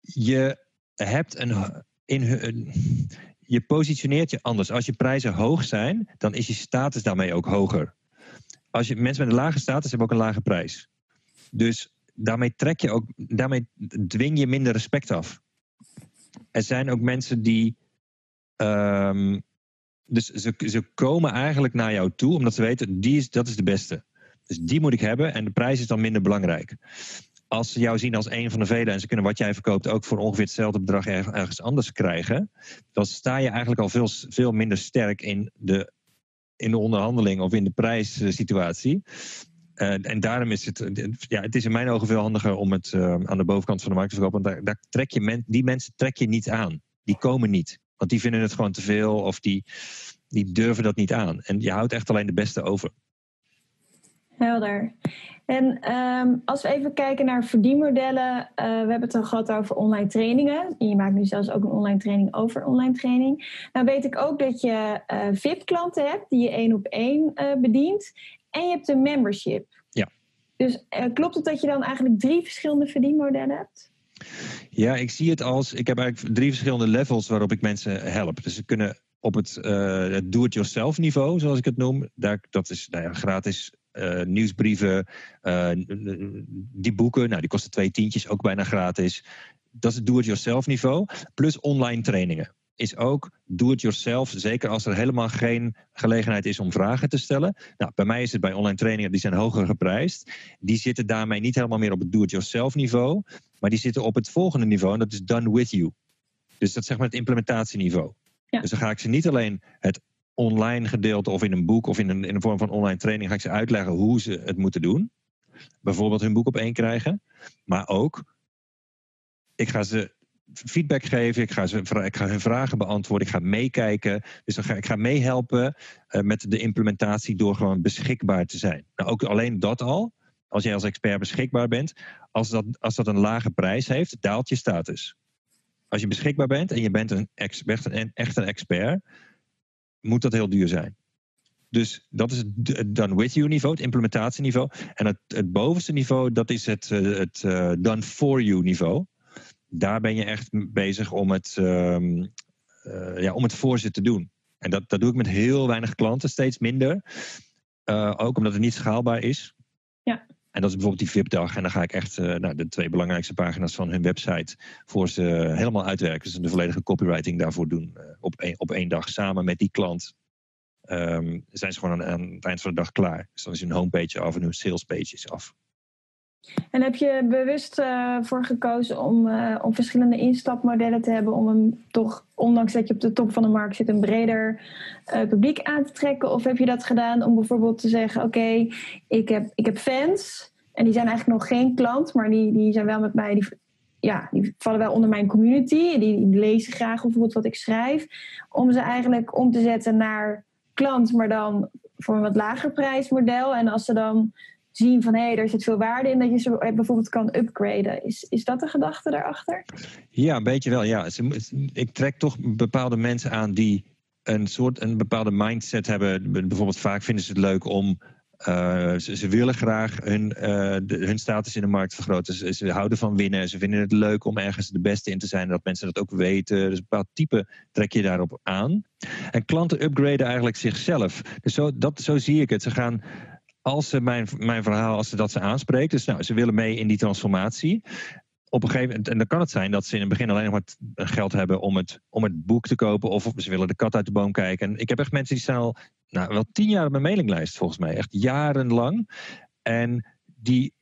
je hebt een. In, een, je positioneert je anders. Als je prijzen hoog zijn, dan is je status daarmee ook hoger als je mensen met een lage status hebben ook een lage prijs. Dus daarmee trek je ook, daarmee dwing je minder respect af. Er zijn ook mensen die. Um, dus ze, ze komen eigenlijk naar jou toe omdat ze weten, die is, dat is de beste. Dus die moet ik hebben en de prijs is dan minder belangrijk. als ze jou zien als een van de velen en ze kunnen wat jij verkoopt ook voor ongeveer hetzelfde bedrag ergens anders krijgen, dan sta je eigenlijk al veel, veel minder sterk in de, in de onderhandeling of in de prijssituatie. Uh, en daarom is het, ja, het is in mijn ogen veel handiger om het uh, aan de bovenkant van de markt te verkopen. Want daar, daar trek je die mensen trek je niet aan. Die komen niet. Want die vinden het gewoon te veel of die, die durven dat niet aan. En je houdt echt alleen de beste over. Helder. En um, als we even kijken naar verdienmodellen, uh, we hebben het al gehad over online trainingen. Je maakt nu zelfs ook een online training over online training. Nou weet ik ook dat je uh, VIP-klanten hebt die je één op één uh, bedient. En je hebt een membership. Ja. Dus klopt het dat je dan eigenlijk drie verschillende verdienmodellen hebt? Ja, ik zie het als. Ik heb eigenlijk drie verschillende levels waarop ik mensen help. Dus ze kunnen op het, het do-it-yourself niveau, zoals ik het noem. Daar, dat is nou ja, gratis uh, nieuwsbrieven, uh, die boeken, nou, die kosten twee tientjes, ook bijna gratis. Dat is het do-it-yourself niveau. Plus online trainingen is ook do-it-yourself. Zeker als er helemaal geen gelegenheid is om vragen te stellen. Nou, bij mij is het bij online trainingen, die zijn hoger geprijsd. Die zitten daarmee niet helemaal meer op het do-it-yourself niveau. Maar die zitten op het volgende niveau en dat is done with you. Dus dat is zeg maar het implementatieniveau. Ja. Dus dan ga ik ze niet alleen het online gedeelte of in een boek of in een, in een vorm van online training ga ik ze uitleggen hoe ze het moeten doen. Bijvoorbeeld hun boek op één krijgen. Maar ook, ik ga ze feedback geven, ik ga, ze, ik ga hun vragen beantwoorden, ik ga meekijken. Dus ga, ik ga meehelpen uh, met de implementatie door gewoon beschikbaar te zijn. Nou, ook alleen dat al, als jij als expert beschikbaar bent, als dat, als dat een lage prijs heeft, daalt je status. Als je beschikbaar bent en je bent een, een, echt een expert, moet dat heel duur zijn. Dus dat is het done with you niveau, het implementatieniveau. En het, het bovenste niveau, dat is het, eh, het uh, done for you niveau. Daar ben je echt bezig om het, um, uh, ja, om het voor ze te doen. En dat, dat doe ik met heel weinig klanten, steeds minder. Ook omdat het niet schaalbaar is. Ja. En dat is bijvoorbeeld die VIP-dag. En dan ga ik echt uh, de twee belangrijkste pagina's van hun website voor ze helemaal uitwerken. Dus de volledige copywriting daarvoor doen uh, op, een, op één dag samen met die klant. Um, zijn ze gewoon aan, aan, het eind van de dag klaar. Dus dan is hun homepage af en hun salespage is af. En heb je bewust uh, voor gekozen om, uh, om verschillende instapmodellen te hebben om hem toch, ondanks dat je op de top van de markt zit, een breder uh, publiek aan te trekken? Of heb je dat gedaan om bijvoorbeeld te zeggen: Oké, ik, heb, ik heb fans en die zijn eigenlijk nog geen klant, maar die, die zijn wel met mij, die, ja, die vallen wel onder mijn community, die, die lezen graag bijvoorbeeld wat ik schrijf, om ze eigenlijk om te zetten naar klant, maar dan voor een wat lager prijsmodel. En als ze dan zien van hé, hey, er zit veel waarde in dat je ze bijvoorbeeld kan upgraden. Is, is dat de gedachte daarachter? Ja, een beetje wel. Ja. Ik trek toch bepaalde mensen aan die een soort een bepaalde mindset hebben. Bijvoorbeeld vaak vinden ze het leuk om. Uh, ze, ze, willen graag hun, de, hun status in de markt vergroten. Ze, ze, houden van winnen. Ze vinden het leuk om ergens de beste in te zijn. Dat mensen dat ook weten. Dus een bepaald type trek je daarop aan. En klanten upgraden eigenlijk zichzelf. Dus zo, dat, zo zie ik het. Ze gaan als ze mijn, mijn verhaal, als ze dat ze aanspreekt. Dus nou, ze willen mee in die transformatie. Op een gegeven moment, en dan kan het zijn dat ze in het begin alleen nog maar geld hebben om het, om het boek te kopen. Of ze willen de kat uit de boom kijken. En ik heb echt mensen die staan al nou, wel tien jaar op mijn mailinglijst volgens mij. Echt jarenlang. En die,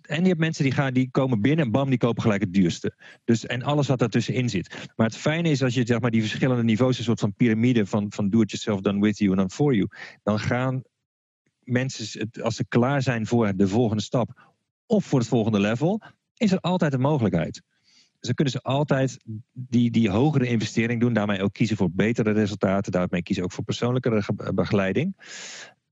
en je hebt mensen die, gaan, die komen binnen en bam, die kopen gelijk het duurste. Dus, en alles wat daartussenin zit. Maar het fijne is als je zeg maar, die verschillende niveaus, een soort van piramide van, van do it yourself, done with you en dan for you. Dan gaan mensen, als ze klaar zijn voor de volgende stap of voor het volgende level, is er altijd een mogelijkheid. Dus dan kunnen ze altijd die, die hogere investering doen, daarmee ook kiezen voor betere resultaten, daarmee kiezen ook voor persoonlijkere begeleiding.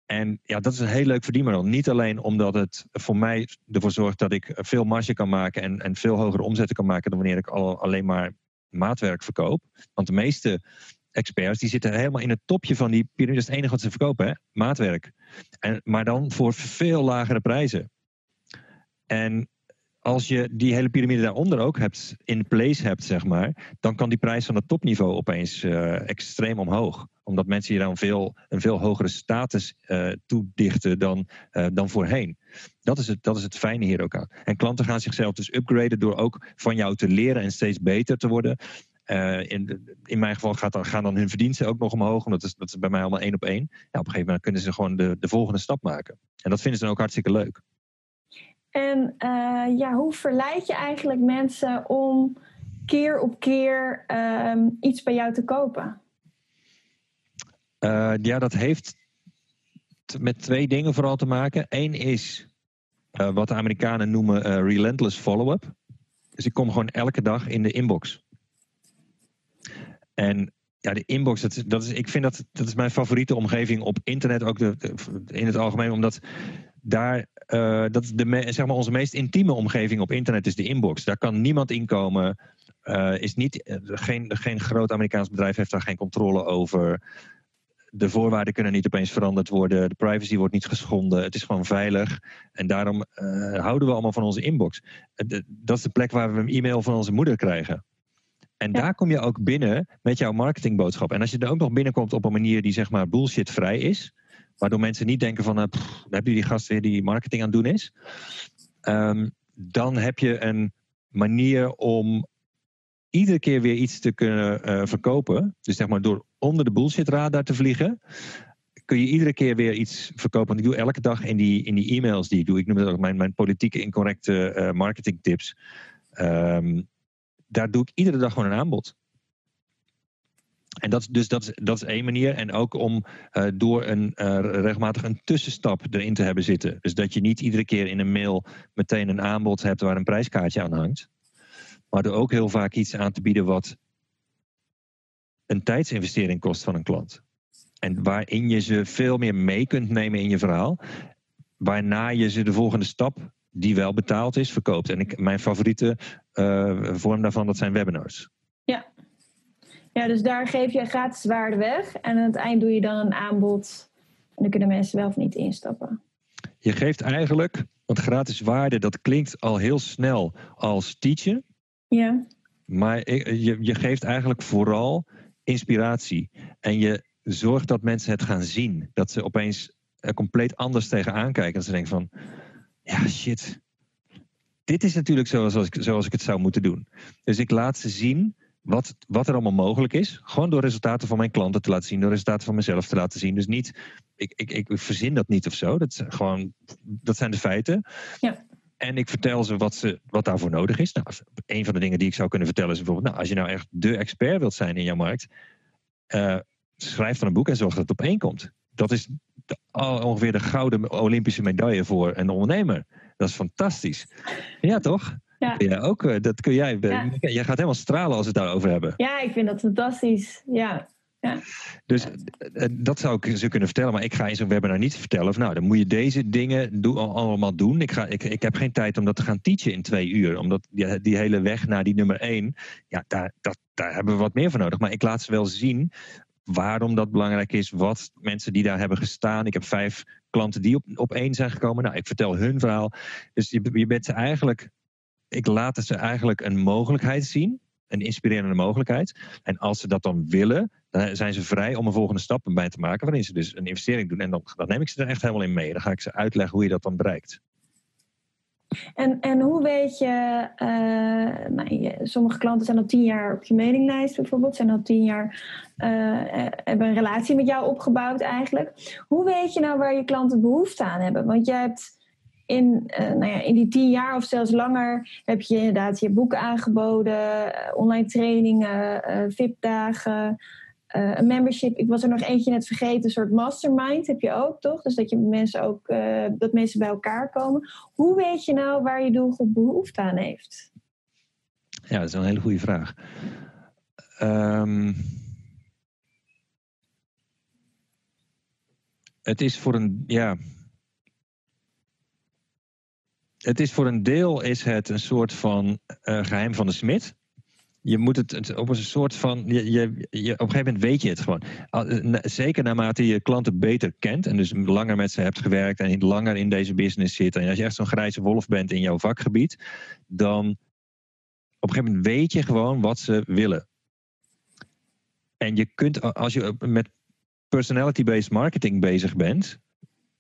En ja, dat is een heel leuk verdienmodel. Niet alleen omdat het voor mij ervoor zorgt dat ik veel marge kan maken en, en veel hogere omzetten kan maken dan wanneer ik al, alleen maar maatwerk verkoop. Want de meeste experts, die zitten helemaal in het topje van die piramide. Dat is het enige wat ze verkopen, hè? maatwerk. En, maar dan voor veel lagere prijzen. En als je die hele piramide daaronder ook hebt, in place hebt, zeg maar, dan kan die prijs van het topniveau opeens uh, extreem omhoog. Omdat mensen hier dan veel, een veel hogere status uh, toedichten dan, uh, dan voorheen. Dat is, het, dat is het fijne hier ook aan. En klanten gaan zichzelf dus upgraden door ook van jou te leren en steeds beter te worden. Uh, in, in mijn geval gaat dan, gaan dan hun verdiensten ook nog omhoog. Want dat is, dat is bij mij allemaal één op één. Ja, op een gegeven moment kunnen ze gewoon de, de volgende stap maken. En dat vinden ze dan ook hartstikke leuk. En uh, ja, hoe verleid je eigenlijk mensen om keer op keer uh, iets bij jou te kopen? Uh, ja, dat heeft met twee dingen vooral te maken. Eén is wat de Amerikanen noemen relentless follow-up. Dus ik kom gewoon elke dag in de inbox. En ja, de inbox, dat, dat is, ik vind dat, dat is mijn favoriete omgeving op internet, ook in het algemeen, omdat daar, uh, dat de, zeg maar onze meest intieme omgeving op internet is de inbox. Daar kan niemand inkomen. Uh, is niet, uh, geen, geen groot Amerikaans bedrijf heeft daar geen controle over. De voorwaarden kunnen niet opeens veranderd worden. De privacy wordt niet geschonden. Het is gewoon veilig. En daarom houden we allemaal van onze inbox. dat is de plek waar we een e-mail van onze moeder krijgen. En ja. daar kom je ook binnen met jouw marketingboodschap. En als je er ook nog binnenkomt op een manier die zeg maar bullshit-vrij is, waardoor mensen niet denken van, uh, pff, heb je die gast weer die marketing aan het doen is, um, dan heb je een manier om iedere keer weer iets te kunnen uh, verkopen. Dus zeg maar door onder de bullshit radar te vliegen, kun je iedere keer weer iets verkopen. Want ik doe elke dag in die, in die e-mails die ik doe, ik noem het ook mijn, mijn politieke incorrecte uh, marketing tips. Um, daar doe ik iedere dag gewoon een aanbod. En dat, dus dat, dat is één manier. En ook om uh, door een, uh, regelmatig een tussenstap erin te hebben zitten. Dus dat je niet iedere keer in een mail meteen een aanbod hebt waar een prijskaartje aan hangt. Maar er ook heel vaak iets aan te bieden wat een tijdsinvestering kost van een klant. En waarin je ze veel meer mee kunt nemen in je verhaal. Waarna je ze de volgende stap die wel betaald is, verkoopt. En ik, mijn favoriete uh, vorm daarvan, dat zijn webinars. Ja. ja, dus daar geef je gratis waarde weg. En aan het eind doe je dan een aanbod. En dan kunnen mensen wel of niet instappen. Je geeft eigenlijk, want gratis waarde, dat klinkt al heel snel als teachen. Ja. Maar je, je geeft eigenlijk vooral inspiratie. En je zorgt dat mensen het gaan zien. Dat ze opeens er compleet anders tegenaan kijken. Dat ze denken van, ja shit, dit is natuurlijk zoals, ik, zoals ik het zou moeten doen. Dus ik laat ze zien wat, wat er allemaal mogelijk is. Gewoon door resultaten van mijn klanten te laten zien, door resultaten van mezelf te laten zien. Dus niet, ik, ik, ik verzin dat niet of zo. Dat, gewoon, dat zijn de feiten. Ja. En ik vertel ze wat, ze wat daarvoor nodig is. Nou, een van de dingen die ik zou kunnen vertellen is bijvoorbeeld, nou, als je nou echt de expert wilt zijn in jouw markt, uh, schrijf dan een boek en zorg dat het op één komt. Dat is de, ongeveer de gouden Olympische medaille voor een ondernemer. Dat is fantastisch. Ja, toch? Ja. ja ook, eh, dat kun jij. Ja. Jij gaat helemaal stralen als we het daarover hebben. Ja, ik vind dat fantastisch. Ja. Ja. Dus eh, dat zou ik ze kunnen vertellen, maar ik ga in zo'n webinar niet vertellen. Of nou, dan moet je deze dingen do allemaal doen. Ik, ga, ik, ik heb geen tijd om dat te gaan teachen in twee uur. Omdat die, die hele weg naar die nummer één, ja, daar, dat, daar hebben we wat meer voor nodig. Maar ik laat ze wel zien waarom dat belangrijk is, wat mensen die daar hebben gestaan. Ik heb vijf klanten die op, op één zijn gekomen. Nou, ik vertel hun verhaal. Dus je, bent ze eigenlijk, ik laat ze eigenlijk een mogelijkheid zien, een inspirerende mogelijkheid. En als ze dat dan willen, dan zijn ze vrij om een volgende stap bij te maken, waarin ze dus een investering doen. En dan, dan neem ik ze er echt helemaal in mee. Dan ga ik ze uitleggen hoe je dat dan bereikt. En, en hoe weet je, uh, nou, je, sommige klanten zijn al tien jaar op je mailinglijst bijvoorbeeld, zijn al tien jaar, uh, hebben een relatie met jou opgebouwd eigenlijk. Hoe weet je nou waar je klanten behoefte aan hebben? Want jij hebt in, nou ja, in die tien jaar of zelfs langer heb je inderdaad je boeken aangeboden, online trainingen, VIP-dagen, uh, een membership. Ik was er nog eentje net vergeten, een soort mastermind heb je ook, toch? Dus dat je mensen ook uh, dat mensen bij elkaar komen. Hoe weet je nou waar je doelgroep behoefte aan heeft? Ja, dat is een hele goede vraag. Um, het is voor een ja. Het is voor een deel is het een soort van uh, geheim van de smid je moet het op een soort van. Je, je, je, op een gegeven moment weet je het gewoon. Zeker naarmate je klanten beter kent en dus langer met ze hebt gewerkt en langer in deze business zit. En als je echt zo'n grijze wolf bent in jouw vakgebied, dan op een gegeven moment weet je gewoon wat ze willen. En je kunt, als je met personality-based marketing bezig bent,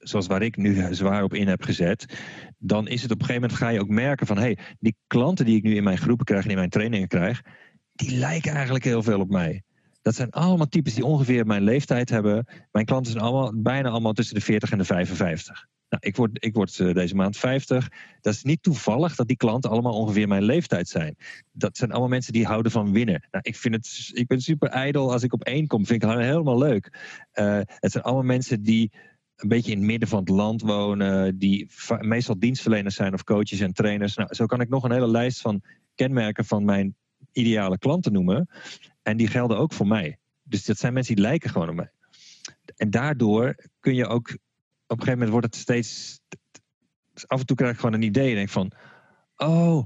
zoals waar ik nu zwaar op in heb gezet, dan is het op een gegeven moment ga je ook merken van hé, hey, die klanten die ik nu in mijn groepen krijg en in mijn trainingen krijg, die lijken eigenlijk heel veel op mij. Dat zijn allemaal types die ongeveer mijn leeftijd hebben. Mijn klanten zijn allemaal, bijna allemaal tussen de 40 en de 55. Nou, ik word, ik word eh, deze maand 50. Dat is niet toevallig dat die klanten allemaal ongeveer mijn leeftijd zijn. Dat zijn allemaal mensen die houden van winnen. Nou, ik, vind het, ik ben super ijdel als ik op één kom. Vind ik helemaal leuk. Uh, het zijn allemaal mensen die een beetje in het midden van het land wonen. Die meestal dienstverleners zijn of coaches en trainers. Nou, zo kan ik nog een hele lijst van kenmerken van mijn ideale klanten noemen. En die gelden ook voor mij. Dus dat zijn mensen die lijken gewoon op mij. En daardoor kun je ook, op een gegeven moment wordt het steeds, af en toe krijg ik gewoon een idee en denk van, oh,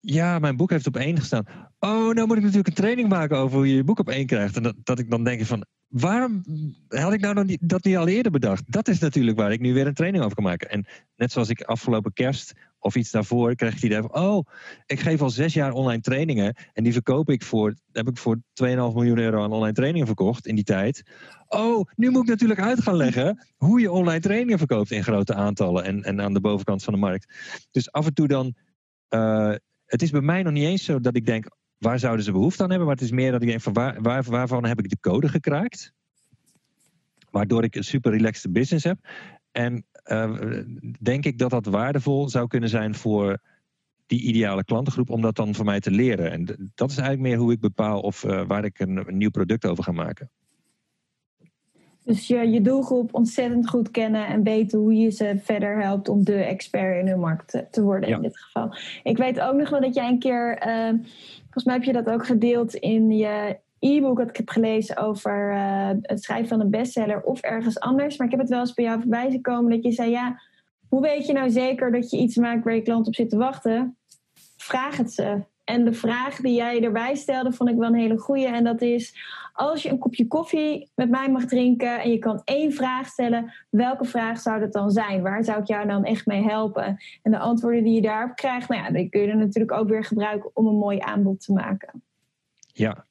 ja, mijn boek heeft op één gestaan. Oh, nou moet ik natuurlijk een training maken over hoe je je boek op één krijgt. En dat, dat ik dan denk van, waarom had ik nou nog niet, dat niet al eerder bedacht? Dat is natuurlijk waar ik nu weer een training over kan maken. En net zoals ik afgelopen kerst of iets daarvoor kreeg ik het idee van, oh, ik geef al zes jaar online trainingen en die verkoop ik voor, heb ik voor 2,5 miljoen euro aan online trainingen verkocht in die tijd. Oh, nu moet ik natuurlijk uit gaan leggen hoe je online trainingen verkoopt in grote aantallen en, en aan de bovenkant van de markt. Dus af en toe dan, uh, het is bij mij nog niet eens zo dat ik denk, waar zouden ze behoefte aan hebben? Maar het is meer dat ik denk van waar, waar, waarvan heb ik de code gekraakt? Waardoor ik een super relaxed business heb. En uh, denk ik dat dat waardevol zou kunnen zijn voor die ideale klantengroep om dat dan voor mij te leren. En dat is eigenlijk meer hoe ik bepaal of uh, waar ik een, een, nieuw product over ga maken. Dus je, je doelgroep ontzettend goed kennen en weten hoe je ze verder helpt om de expert in hun markt te, te worden ja. in dit geval. Ik weet ook nog wel dat jij een keer, uh, volgens mij heb je dat ook gedeeld in je e-book dat ik heb gelezen over uh, het schrijven van een bestseller of ergens anders. Maar ik heb het wel eens bij jou voorbij gekomen dat je zei: Ja, hoe weet je nou zeker dat je iets maakt waar je klant op zit te wachten? Vraag het ze. En de vraag die jij erbij stelde, vond ik wel een hele goede. En dat is: als je een kopje koffie met mij mag drinken en je kan één vraag stellen, welke vraag zou dat dan zijn? Waar zou ik jou dan echt mee helpen? En de antwoorden die je daarop krijgt, nou ja, die kun je natuurlijk ook weer gebruiken om een mooi aanbod te maken. Ja,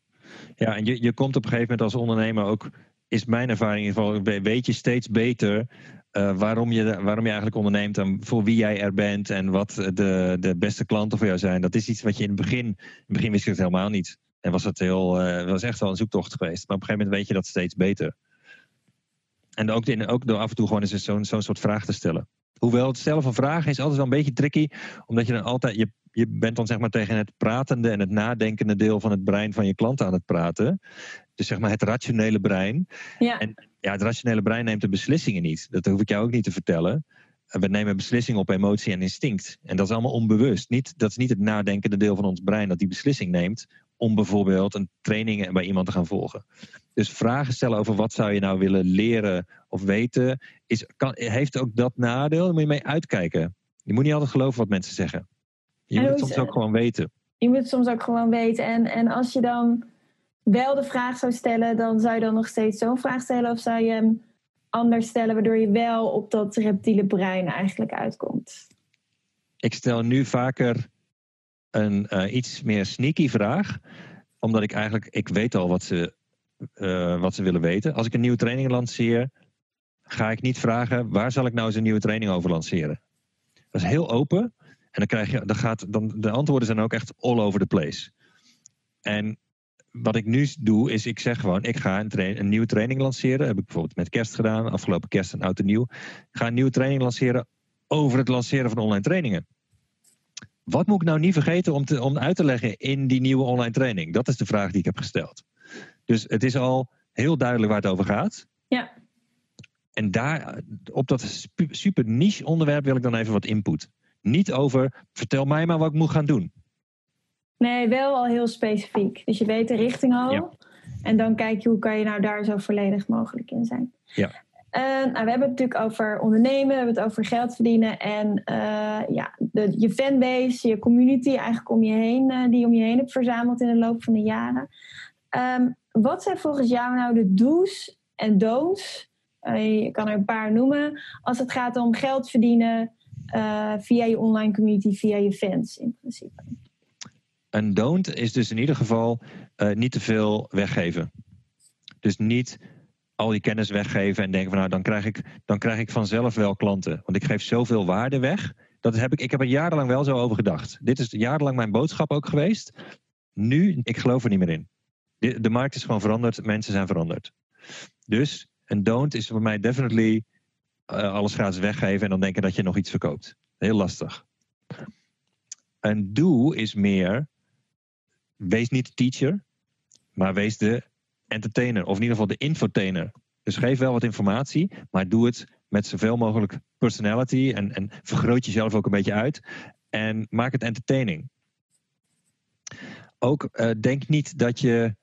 ja, en je, je komt op een gegeven moment als ondernemer ook, is mijn ervaring in ieder geval, weet je steeds beter uh, waarom, je, waarom je eigenlijk onderneemt en voor wie jij er bent en wat de, de beste klanten voor jou zijn. Dat is iets wat je in het begin, in het begin wist ik het helemaal niet. En was het heel, uh, was echt wel een zoektocht geweest. Maar op een gegeven moment weet je dat steeds beter. En ook, in, ook door af en toe gewoon eens zo'n zo'n soort vraag te stellen. Hoewel het stellen van vragen is altijd wel een beetje tricky, omdat je dan altijd, je je bent dan zeg maar tegen het pratende en het nadenkende deel van het brein van je klant aan het praten. Dus zeg maar het rationele brein. Ja. En ja, het rationele brein neemt de beslissingen niet. Dat hoef ik jou ook niet te vertellen. We nemen beslissingen op emotie en instinct. En dat is allemaal onbewust. Niet, dat is niet het nadenkende deel van ons brein dat die beslissing neemt om bijvoorbeeld een training bij iemand te gaan volgen. Dus vragen stellen over wat zou je nou willen leren of weten, is, kan, heeft ook dat nadeel. Daar moet je mee uitkijken. Je moet niet altijd geloven wat mensen zeggen. Je moet het soms ook gewoon weten. Je moet het soms ook gewoon weten. En, en als je dan wel de vraag zou stellen, dan zou je dan nog steeds zo'n vraag stellen? Of zou je hem anders stellen, waardoor je wel op dat reptiele brein eigenlijk uitkomt? Ik stel nu vaker een uh, iets meer sneaky vraag. Omdat ik eigenlijk, ik weet al wat ze, uh, wat ze willen weten. Als ik een nieuwe training lanceer, ga ik niet vragen, waar zal ik nou eens een nieuwe training over lanceren? Dat is heel open. En dan krijg je, dan gaat, dan, de antwoorden zijn ook echt all over the place. En wat ik nu doe, is ik zeg gewoon, ik ga een, een nieuwe training lanceren. Dat heb ik bijvoorbeeld met kerst gedaan, afgelopen kerst en oud en nieuw. Ik ga een nieuwe training lanceren over het lanceren van online trainingen. Wat moet ik nou niet vergeten om, te, om uit te leggen in die nieuwe online training? Dat is de vraag die ik heb gesteld. Dus het is al heel duidelijk waar het over gaat. Ja. En daar, op dat super niche onderwerp wil ik dan even wat input. Niet over, vertel mij maar wat ik moet gaan doen. Nee, wel al heel specifiek. Dus je weet de richting al. Ja. En dan kijk je hoe kan je nou daar zo volledig mogelijk in zijn. Ja. Uh, nou, we hebben het natuurlijk over ondernemen, we hebben het over geld verdienen en uh, ja, de, je fanbase, je community eigenlijk om je heen, uh, die om je heen hebt verzameld in de loop van de jaren. Um, wat zijn volgens jou nou de do's en don'ts? je kan er een paar noemen als het gaat om geld verdienen, via je online community, via je fans in principe. Een don't is dus in ieder geval uh, niet te veel weggeven. Dus niet al die kennis weggeven en denken van nou dan krijg ik, dan krijg ik vanzelf wel klanten. Want ik geef zoveel waarde weg. Dat heb ik, ik heb er jarenlang wel zo over gedacht. Dit is jarenlang mijn boodschap ook geweest. Nu, ik geloof er niet meer in. De, de markt is gewoon veranderd, mensen zijn veranderd. Dus een don't is voor mij definitely eh, alles gratis weggeven en dan denken dat je nog iets verkoopt. Heel lastig. Een do is meer, wees niet de teacher, maar wees de entertainer. Of in ieder geval de infotainer. Dus geef wel wat informatie, maar doe het met zoveel mogelijk personality. En, en vergroot jezelf ook een beetje uit. En maak het entertaining. Ook uh, denk niet dat je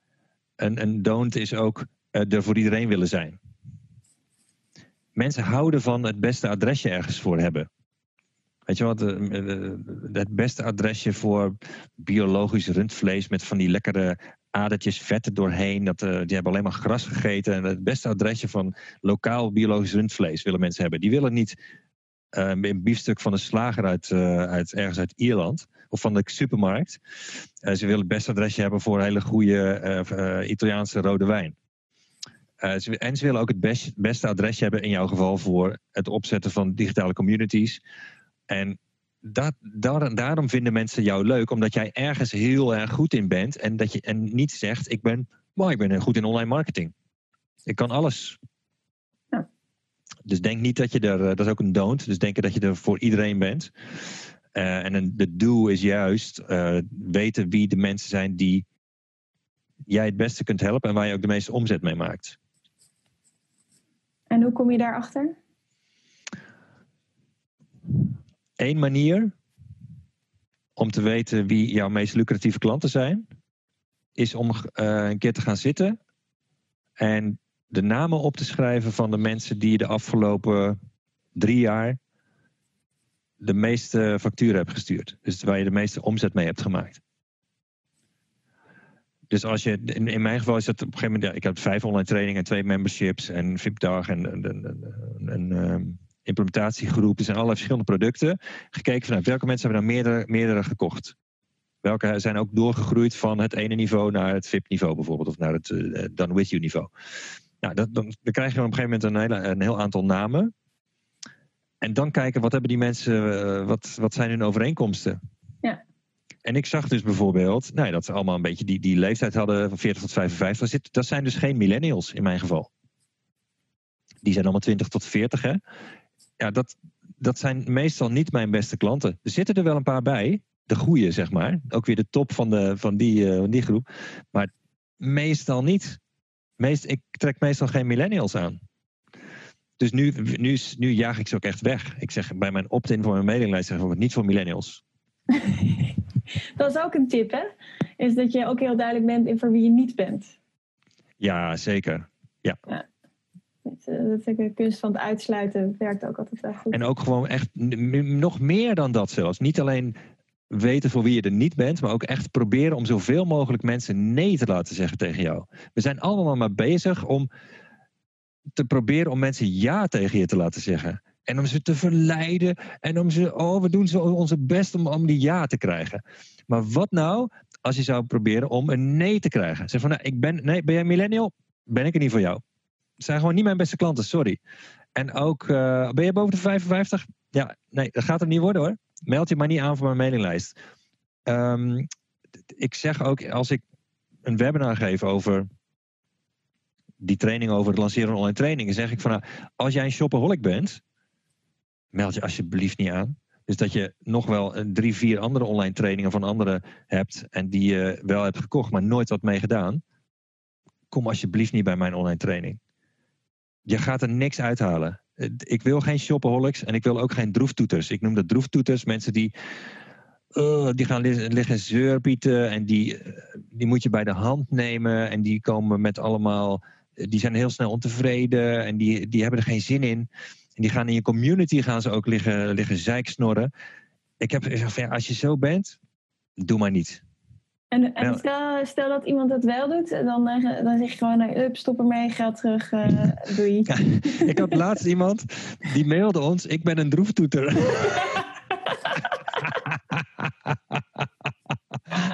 een, een don't is ook uh, er voor iedereen willen zijn. Mensen houden van het beste adresje ergens voor hebben. Weet je wat, het beste adresje voor biologisch rundvlees met van die lekkere adertjes vetten doorheen. Dat, die hebben alleen maar gras gegeten. En het beste adresje van lokaal biologisch rundvlees willen mensen hebben. Die willen niet een biefstuk van een slager uit, uit ergens uit Ierland. Of van de supermarkt. ze willen het beste adresje hebben voor hele goede Italiaanse rode wijn. Ze, en ze willen ook het best, beste adresje hebben in jouw geval voor het opzetten van digitale communities. En dat, daar, daarom vinden mensen jou leuk, omdat jij ergens heel erg goed in bent en, dat je, en niet zegt: Ik ben, well, ik ben goed in online marketing. Ik kan alles. Ja. Dus denk niet dat je er, eh, dat is ook een don't, dus denken dat je er voor iedereen bent. Uh, en een, de do is juist uh, weten wie de mensen zijn die jij het beste kunt helpen en waar je ook de meeste omzet mee maakt. En hoe kom je daarachter? Eén manier om te weten wie jouw meest lucratieve klanten zijn, is om uh, een keer te gaan zitten en de namen op te schrijven van de mensen die je de afgelopen drie jaar de meeste facturen hebt gestuurd. Dus waar je de meeste omzet mee hebt gemaakt. Dus als je, in, in mijn geval is dat op een gegeven moment, ik heb vijf online trainingen en twee memberships en VIP-dag en, en, en, en implementatiegroep. Er zijn allerlei verschillende producten. Gekeken vanuit welke mensen hebben er meerdere, meerdere gekocht. Welke zijn ook doorgegroeid van het ene niveau naar het VIP-niveau bijvoorbeeld. Of naar het uh, Done With You niveau. Nou, dat, dan, dan krijg je op een gegeven moment een, hele, een heel aantal namen. En dan kijken wat hebben die mensen, uh, wat, wat zijn hun overeenkomsten. Ja. En ik zag dus bijvoorbeeld nou, dat ze allemaal een beetje die, die leeftijd hadden van 40 tot 55. Dat zijn dus geen millennials in mijn geval. Die zijn allemaal 20 tot 40. Hè? Ja, dat, dat zijn meestal niet mijn beste klanten. Er zitten er wel een paar bij, de goede zeg maar. Ook weer de top van, de, van, die, uh, van die groep. Maar meestal niet. Meest, ik trek meestal geen millennials aan. Dus nu, nu, nu jaag ik ze ook echt weg. Ik zeg bij mijn opt-in voor mijn mailinglijst zeg ik niet voor millennials. dat is ook een tip, hè? Is dat je ook heel duidelijk bent in voor wie je niet bent. Ja, zeker. Ja. ja. Eh, de kunst van het uitsluiten werkt ook altijd wel goed. En ook gewoon echt nog meer dan dat zelfs. Niet alleen weten voor wie je er niet bent, maar ook echt proberen om zoveel mogelijk mensen nee te laten zeggen tegen jou. We zijn allemaal maar bezig om te proberen om mensen ja tegen je te laten zeggen. En om ze te verleiden en om ze, oh, we doen zo onze best om, om die ja te krijgen. Maar wat nou als je zou proberen om een nee te krijgen? Zeg van, nou, ik ben, nee, ben jij millennial? Ben ik er niet voor jou zijn gewoon niet mijn beste klanten, sorry. En ook, uh, ben je boven de 55? Ja, nee, dat gaat het niet worden hoor. Meld je maar niet aan voor mijn mailinglijst. Um, ik zeg ook, als ik een webinar geef over die training over het lanceren van online trainingen, zeg ik van nou, als jij een shopaholic bent, meld je alsjeblieft niet aan. Dus dat je nog wel drie, vier andere online trainingen van anderen hebt en die je wel hebt gekocht, maar nooit wat mee gedaan. Kom alsjeblieft niet bij mijn online training je gaat er niks uithalen. Ik wil geen shopaholics en ik wil ook geen droeftoeters. Ik noem dat droeftoeters. Mensen die, uh, die gaan liggen zeurpieten en die, eh, die moet je bij de hand nemen. En die komen met allemaal, die zijn heel snel ontevreden en die, die hebben er geen zin in. En die gaan in je community gaan ze ook liggen, liggen zeiksnorren. Ik heb gezegd, ja, als je zo bent, doe maar niet. En, en stel, stel, dat iemand dat wel doet, dan, eh, dan zeg je gewoon, up, eh, stop ermee, geld terug, uh, doei. Ja, ik had laatst iemand, die mailde ons, ik ben een droeftoeter.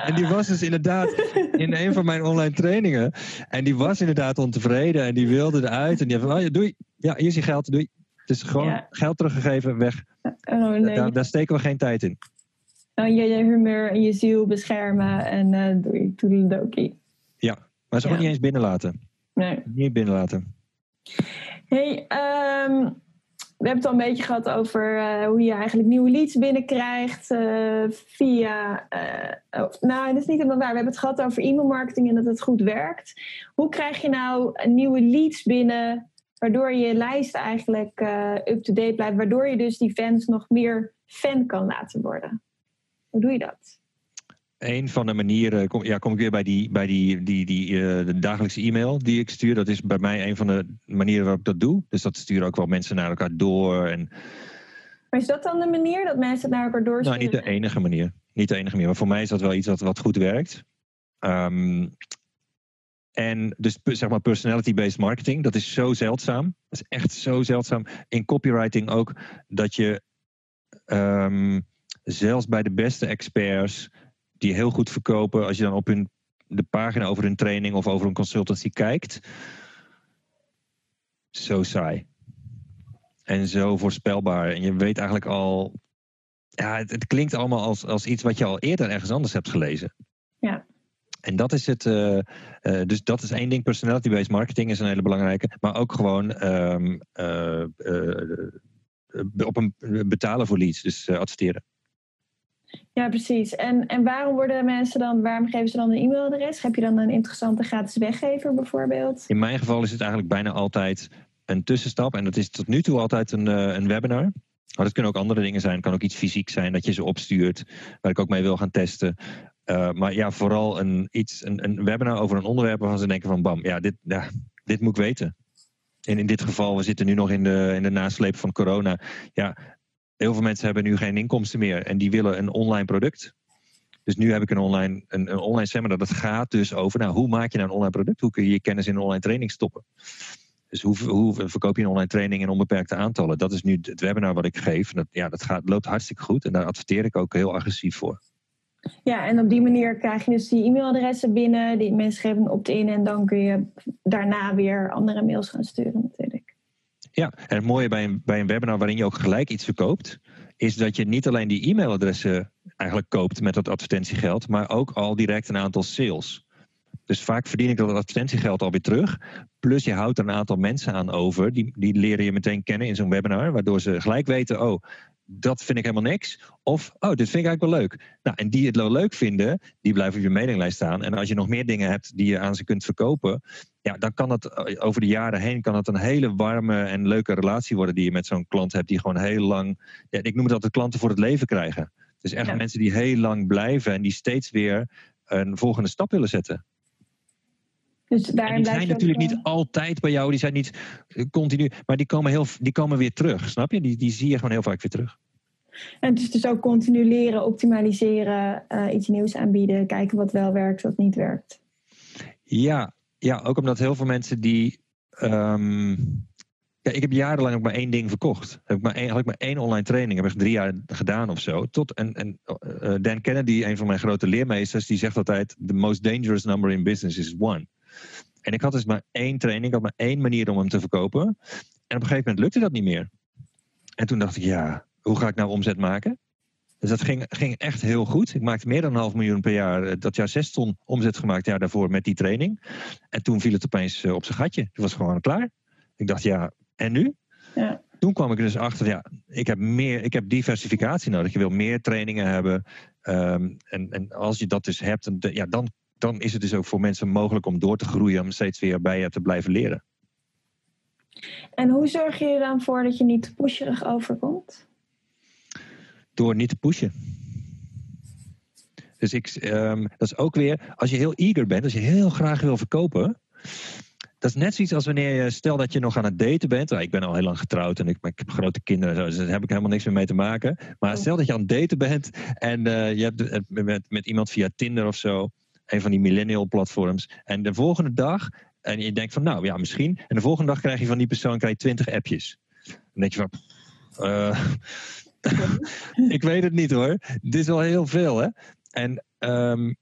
en die was dus inderdaad in een van mijn online trainingen. En die was inderdaad ontevreden en die wilde eruit. En die had van, oh, doei, ja, hier is je geld, doei. Het is gewoon geld teruggegeven, weg. Oh, nee. daar, daar steken we geen tijd in dan je, je humeur en je ziel beschermen en uh, doe je toedeledokie. Ja, maar ze ja. ook niet eens binnenlaten. Nee. Niet binnenlaten. hey, um, we hebben het al een beetje gehad over uh, hoe je eigenlijk nieuwe leads binnenkrijgt uh, via. Uh, nou, dat is niet helemaal waar. We hebben het gehad over e-mailmarketing en dat het goed werkt. Hoe krijg je nou nieuwe leads binnen, waardoor je lijst eigenlijk up-to-date blijft, waardoor je dus die fans nog meer fan kan laten worden? Hoe doe je dat? een van de manieren, kom, ja, kom ik weer bij die, bij die, die, die uh, de dagelijkse e-mail die ik stuur. Dat is bij mij een van de manieren waarop ik dat doe. Dus dat sturen ook wel mensen naar elkaar door. En... Maar is dat dan de manier dat mensen naar elkaar doorsturen? Nou, niet de enige manier. Niet de enige manier. Maar voor mij is dat wel iets wat, wat goed werkt. Um, en dus zeg maar personality-based marketing, dat is zo zeldzaam. Dat is echt zo zeldzaam. In copywriting ook dat je um, zelfs bij de beste experts die heel goed verkopen. Als je dan op hun, de pagina over hun training of over een consultancy kijkt. Zo saai. En zo voorspelbaar. En je weet eigenlijk al. Ja, het, het klinkt allemaal als, als iets wat je al eerder ergens anders hebt gelezen. Ja. En dat is het. Uh, uh, dus dat is één ding. Personality-based marketing is een hele belangrijke. Maar ook gewoon um, uh, op een betalen voor leads. Dus adverteren. Ja, precies. En, en waarom worden mensen dan, waarom geven ze dan een e-mailadres? Heb je dan een interessante gratis weggever bijvoorbeeld? In mijn geval is het eigenlijk bijna altijd een tussenstap. En dat is tot nu toe altijd een, uh, een webinar. Maar dat kunnen ook andere dingen zijn. Het kan ook iets fysiek zijn dat je ze opstuurt. Waar ik ook mee wil gaan testen. Uh, maar ja, vooral een, iets, een, een webinar over een onderwerp waarvan ze denken van bam, ja, dit, ja, dit moet ik weten. En in dit geval, we zitten nu nog in de, in de nasleep van corona. Ja, heel veel mensen hebben nu geen inkomsten meer en die willen een online product. Dus nu heb ik een online, een, een online seminar dat gaat dus over nou, hoe maak je nou een online product? Hoe kun je je kennis in een online training stoppen? Dus hoe, hoe verkoop je een online training in onbeperkte aantallen? Dat is nu het webinar wat ik geef. Dat, ja, dat gaat, loopt hartstikke goed en daar adverteer ik ook heel agressief voor. Ja, en op die manier krijg je dus die e-mailadressen binnen. Die mensen geven opt-in en dan kun je daarna weer andere mails gaan sturen natuurlijk. Ja, en het mooie bij een, bij een webinar waarin je ook gelijk iets verkoopt, is dat je niet alleen die e-mailadressen eigenlijk koopt met dat advertentiegeld, maar ook al direct een aantal sales. Dus vaak verdien ik dat advertentiegeld alweer terug. Plus je houdt er een aantal mensen aan over. Die, die leren je meteen kennen in zo'n webinar. Waardoor ze gelijk weten, oh, dat vind ik helemaal niks. Of, oh, dit vind ik eigenlijk wel leuk. Nou, en die het wel leuk vinden, die blijven op je mailinglijst staan. En als je nog meer dingen hebt die je aan ze kunt verkopen, ja, dan kan dat eh, over de jaren heen kan het een hele warme en leuke relatie worden die je met zo'n klant hebt, die gewoon heel lang, ja, ik noem het altijd klanten voor het leven krijgen. Dus echt mensen die heel lang blijven en die steeds weer een volgende stap willen zetten. Dus en die zijn natuurlijk niet eh, altijd bij jou, die zijn niet eh, continu, maar die komen, heel, die komen weer terug, snap je? Die, die zie je gewoon heel vaak weer terug. En is dus ook continu leren, optimaliseren, uh, iets nieuws aanbieden, kijken wat wel werkt, wat niet werkt. Ja, ja ook omdat heel veel mensen die. Um, ja, ik heb jarenlang ook maar één ding verkocht. Heb ik maar één, had ik maar één online training, heb ik drie jaar gedaan of zo. Tot, en, en uh, Dan Kennedy, een van mijn grote leermeesters, die zegt altijd: The most dangerous number in business is one. En ik had dus maar één training, ik had maar één manier om hem te verkopen. En op een gegeven moment lukte dat niet meer. En toen dacht ik, ja, hoe ga ik nou omzet maken? Dus dat ging, ging echt heel goed. Ik maakte meer dan een half miljoen per jaar. Eh, dat jaar zes ton omzet gemaakt jaar daarvoor met die training. En toen viel het opeens eh, op zijn gatje. Het was gewoon klaar. Ik dacht, ja, en nu? Ja. Toen kwam ik dus achter, ja, ik heb, meer, ik heb diversificatie nodig. Je wil meer trainingen hebben. Um, en, en als je dat dus hebt, dan, ja, dan dan is het dus ook voor mensen mogelijk om door te groeien, om steeds weer bij je te blijven leren. En hoe zorg je er dan voor dat je niet pusherig overkomt? Door niet te pushen. Dus ik, um, dat is ook weer, als je heel eager bent, als je heel graag wil verkopen, dat is net zoiets als wanneer je, stel dat je nog aan het daten bent. Nou, ik ben al heel lang getrouwd en ik, ik heb grote kinderen, dus daar heb ik helemaal niks meer mee te maken. Maar stel dat je aan het daten bent en uh, je hebt met, met iemand via Tinder of zo een van die millennial platforms. En de volgende dag, en je denkt van nou ja, misschien. En de volgende dag krijg je van die persoon krijg je 20 appjes. Dan denk je van. Uh, ik weet het niet hoor. Dit is wel heel veel hè. En um,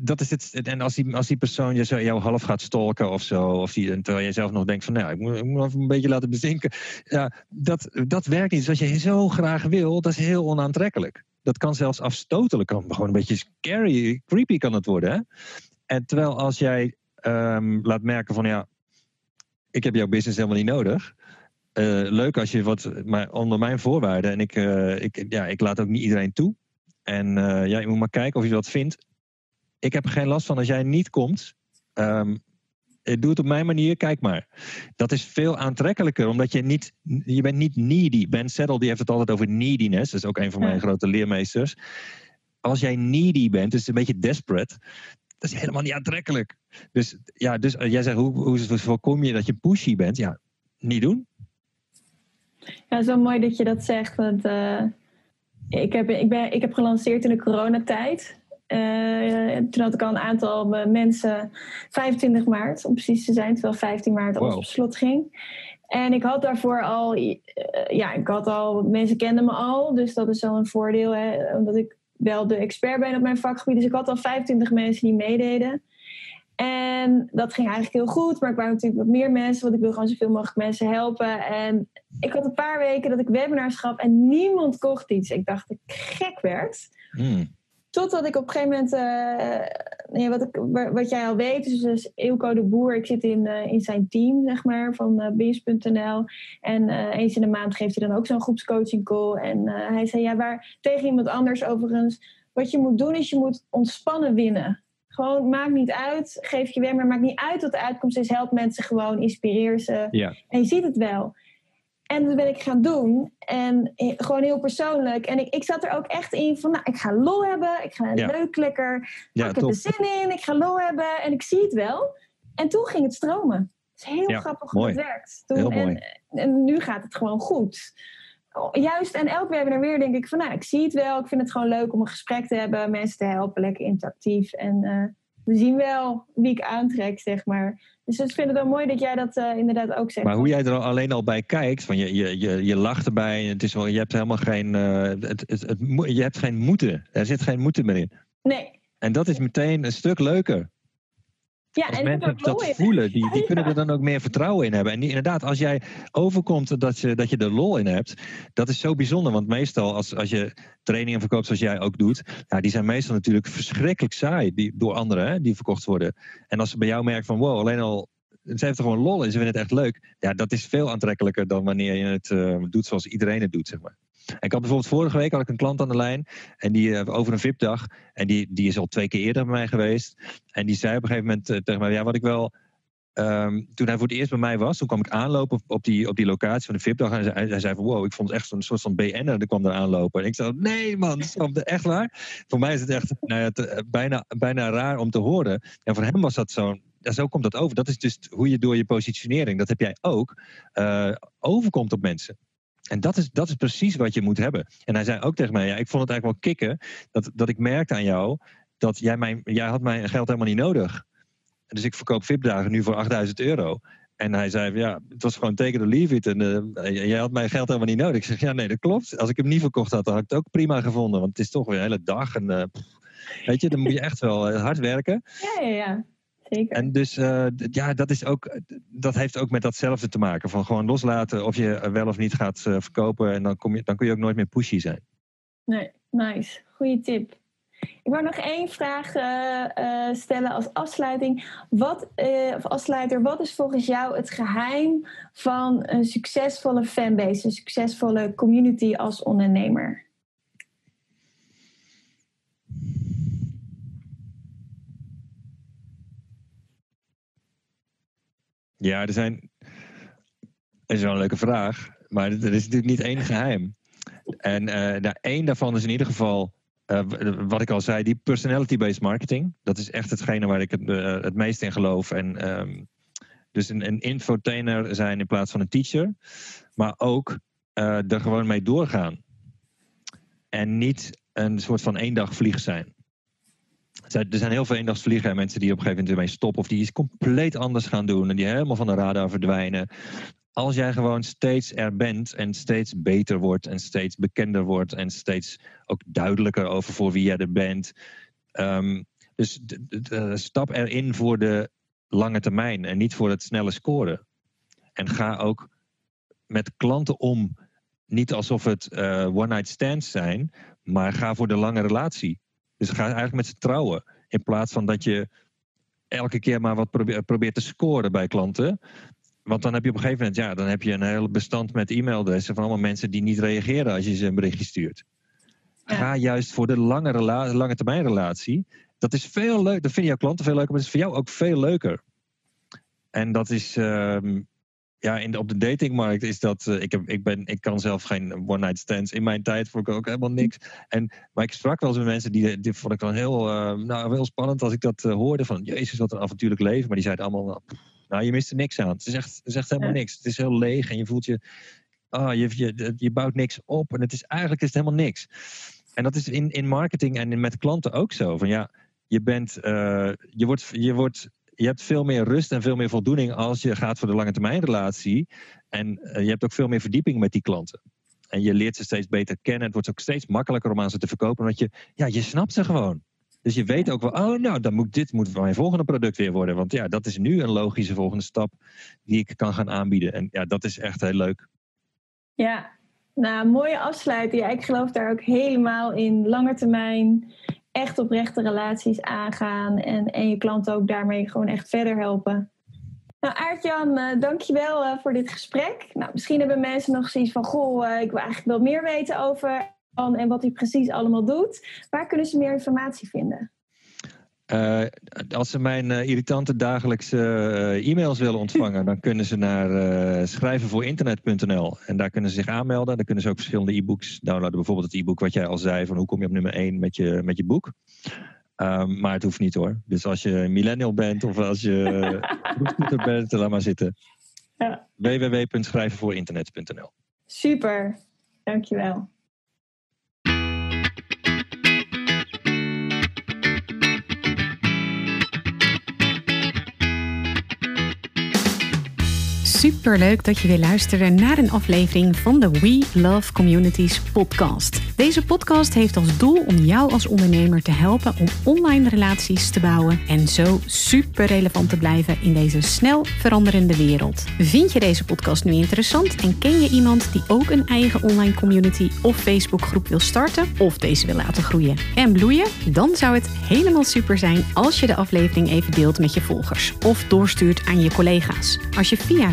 dat is het. En als die, als die persoon je, jou half gaat stalken of zo, of die, terwijl je zelf nog denkt van, nou, ik moet, ik moet even een beetje laten bezinken. Ja, dat, dat werkt niet. Dus wat je zo graag wil, dat is heel onaantrekkelijk dat kan zelfs afstotelijk, kan gewoon een beetje scary, creepy kan het worden. Hè? En terwijl als jij um, laat merken van ja, ik heb jouw business helemaal niet nodig. Leuk als je wat, maar onder mijn voorwaarden. En ik, ik, ja, ik laat ook niet iedereen toe. En ja, je moet maar kijken of je wat vindt. Ik heb er geen last van als jij niet komt. Um, doe het op mijn manier, kijk maar. Dat is veel aantrekkelijker, omdat je niet, je bent niet needy. Ben Settle die heeft het altijd over neediness. Dat is ook een van mijn grote leermeesters. Als jij needy bent, dus een beetje desperate, dat is helemaal niet aantrekkelijk. Dus, ja, dus jij zegt, hoe, hoe voorkom je dat je pushy bent? Ja, niet doen. Ja, zo mooi dat je dat zegt. Want uh, ik, heb, ik, ben, ik heb gelanceerd in de coronatijd. Uh, toen had ik al een aantal mensen, 25 maart om precies te zijn, terwijl 15 maart alles op slot ging. En ik had daarvoor al, uh, ja, ik had al, mensen kenden me al, dus dat is al een voordeel, hè, omdat ik wel de expert ben op mijn vakgebied. Dus ik had al 25 mensen die meededen. En dat ging eigenlijk heel goed, maar ik wou natuurlijk wat meer mensen, want ik wil gewoon zoveel mogelijk mensen helpen. En ik had een paar weken dat ik webinars gaf en niemand kocht iets. Ik dacht dat ik gek werd. Hmm. Totdat ik op een gegeven moment, uh, wat, ik, wat jij al weet, dus, dus Eelco de Boer, ik zit in, uh, in zijn team, zeg maar, van uh, Beers.nl. En eens in de maand geeft hij dan ook zo'n groepscoaching call. En hij zei, ja, waar, tegen iemand anders overigens, wat je moet doen is je moet ontspannen winnen. Gewoon, maakt niet uit, geef je weer, maar maakt niet uit wat de uitkomst is. Help mensen gewoon, inspireer ze. Ja. En je ziet het wel. En dat ben ik gaan doen. En gewoon heel persoonlijk. En ik, ik zat er ook echt in van, nou, ik ga lol hebben. Ik ga leuk, lekker. Ja, ik heb er zin in. Ik ga lol hebben. En ik zie het wel. En toen ging het stromen. Het is heel grappig hoe het werkt. Toen, heel en, en, nu gaat het gewoon goed. Juist, en elk webinar weer denk ik van, nou, ik zie het wel. Ik vind het gewoon leuk om een gesprek te hebben. Mensen te helpen, lekker interactief. En uh, we zien wel wie ik aantrek, zeg maar. Dus ik vind het wel mooi dat jij dat uh, inderdaad ook zegt. Maar hoe jij er alleen al bij kijkt, van je, je, je, je lacht erbij. Het is wel, je hebt helemaal geen, uh, het, het, het, je hebt geen moeten. Er zit geen moeten meer in. Nee. En dat is meteen een stuk leuker. Ja, als en mensen dat voelen, die, die kunnen er dan ook meer vertrouwen in hebben. En die, inderdaad, als jij overkomt dat je, dat je er lol in hebt, dat is zo bijzonder. Want meestal, als, als je trainingen verkoopt zoals jij ook doet, ja, die zijn meestal natuurlijk verschrikkelijk saai die, door anderen hè, die verkocht worden. En als ze bij jou merken van wow, alleen al ze heeft er gewoon lol in, ze vinden het echt leuk. Ja, dat is veel aantrekkelijker dan wanneer je het uh, doet zoals iedereen het doet, zeg maar. Ik had bijvoorbeeld vorige week had ik een klant aan de lijn en die uh, over een VIP-dag en die, die is al twee keer eerder bij mij geweest en die zei op een gegeven moment uh, tegen mij, ja, wat ik wel Um, toen hij voor het eerst bij mij was, toen kwam ik aanlopen op, die, op die locatie van de VIP-dag. En hij, zei van, wow, ik vond het echt een soort van BN'er. Er kwam er aanlopen. En ik zei, nee man, echt waar? Voor mij is het echt nou ja, te, bijna, bijna raar om te horen. En voor hem was dat zo'n ja, zo komt dat over. Dat is dus hoe je door je positionering, dat heb jij ook, overkomt op mensen. En dat is, dat is precies wat je moet hebben. En hij zei ook tegen mij, ja, ik vond het eigenlijk wel kicken dat, dat ik merkte aan jou dat jij, mijn, jij had mijn geld helemaal niet nodig. Dus ik verkoop VIP-dagen nu voor 8000 euro. En hij zei, ja, het was gewoon it or leave it. En uh, jij had mijn geld helemaal niet nodig. Ik zeg, ja, nee, dat klopt. Als ik hem niet verkocht had, dan had ik het ook prima gevonden. Want het is toch weer een hele dag. En, uh, weet je, dan moet je echt wel hard werken. Ja, ja, ja. Zeker. En dus uh, ja, dat, is ook, dat heeft ook met datzelfde te maken. Van gewoon loslaten of je wel of niet gaat uh, verkopen. En dan, kom je, dan kun je ook nooit meer pushy zijn. Nee, nice. Goeie tip. Ik wou nog één vraag uh, stellen als afsluiting. Wat, of afsluiter, wat is volgens jou het geheim van een succesvolle fanbase, een succesvolle community als ondernemer? Ja, er zijn. Dat is wel een leuke vraag. Maar er is natuurlijk niet één geheim. En uh, één daarvan is in ieder geval. Uh, wat ik al zei, die personality-based marketing. Dat is echt hetgene waar ik het, uh, het meest in geloof. En, um, dus een, een infotainer zijn in plaats van een teacher. Maar ook er gewoon mee doorgaan. En niet een soort van vlieg zijn. Er zijn heel veel eendagsvliegen en mensen die op een gegeven moment ermee stoppen. Of die iets compleet anders gaan doen. En die helemaal van de radar verdwijnen. Als jij gewoon steeds er bent en steeds beter wordt. En steeds bekender wordt. En steeds ook duidelijker over voor wie jij er bent. Um, dus stap erin voor de lange termijn. En niet voor het snelle scoren. En ga ook met klanten om. Niet alsof het uh, one-night stands zijn. Maar ga voor de lange relatie. Dus ga eigenlijk met ze trouwen. In plaats van dat je elke keer maar wat probeert te scoren bij klanten. want dan heb je op een gegeven moment, ja, dan heb je een hele bestand met e-mailadressen van allemaal mensen die niet reageren als je ze een berichtje stuurt. Ga juist voor de lange, lange termijn relatie. Dat is veel leuk. Dat vinden jouw klanten veel leuker, maar het is voor jou ook veel leuker. En dat is, ehm, ja, in op de datingmarkt is dat. Uh, ik, heb, ik, ben, ik kan zelf geen one-night stands. In mijn tijd vond ik ook helemaal niks. En, maar ik sprak wel eens met mensen die, die vond ik dan heel, uh, nou, heel spannend als ik dat uh, hoorde. Van Jezus, wat een avontuurlijk leven. Maar die zeiden allemaal. Nou, nou, je mist er niks aan. Het is echt, het is echt helemaal niks. Het is heel leeg en je voelt je. Oh, je, je, je bouwt niks op. En het is eigenlijk is het helemaal niks. En dat is in, in marketing en met klanten ook zo. Van ja, je bent. je wordt. Je wordt je hebt veel meer rust en veel meer voldoening als je gaat voor de lange termijn relatie. En uh, je hebt ook veel meer verdieping met die klanten. En je leert ze steeds beter kennen. Het wordt ook steeds makkelijker om aan ze te verkopen. Omdat je, ja, je snapt ze gewoon. Dus je weet ook wel, oh nou, dan moet, dit moet mijn volgende product weer worden. Want ja, dat is nu een logische volgende stap die ik kan gaan aanbieden. En ja, dat is echt heel leuk. Ja, nou, mooie afsluiting. Ja, ik geloof daar ook helemaal in. Lange termijn echt oprechte relaties aangaan en, en je klanten ook daarmee gewoon echt verder helpen. Nou, Aartjan, uh, dankjewel uh, voor dit gesprek. Nou, misschien hebben mensen nog zoiets van, goh, uh, ik wil eigenlijk wel meer weten over en wat hij precies allemaal doet. Waar kunnen ze meer informatie vinden? Uh, als ze mijn uh, irritante dagelijkse uh, e-mails willen ontvangen, dan kunnen ze naar schrijvenvoorinternet.nl en daar kunnen ze zich aanmelden. Dan kunnen ze ook verschillende e-books downloaden. Bijvoorbeeld het e-book wat jij al zei van hoe kom je op nummer 1 met je, met je boek. Um, maar het hoeft niet hoor. Dus als je millennial bent of als je proeftoeter bent, laat maar zitten. Ja. www.schrijvenvoorinternet.nl Super, dankjewel. Super leuk dat je weer luisterde naar een aflevering van de We Love Communities podcast. Deze podcast heeft als doel om jou als ondernemer te helpen om online relaties te bouwen en zo super relevant te blijven in deze snel veranderende wereld. Vind je deze podcast nu interessant en ken je iemand die ook een eigen online community of Facebookgroep wil starten of deze wil laten groeien en bloeien? Dan zou het helemaal super zijn als je de aflevering even deelt met je volgers of doorstuurt aan je collega's. Als je via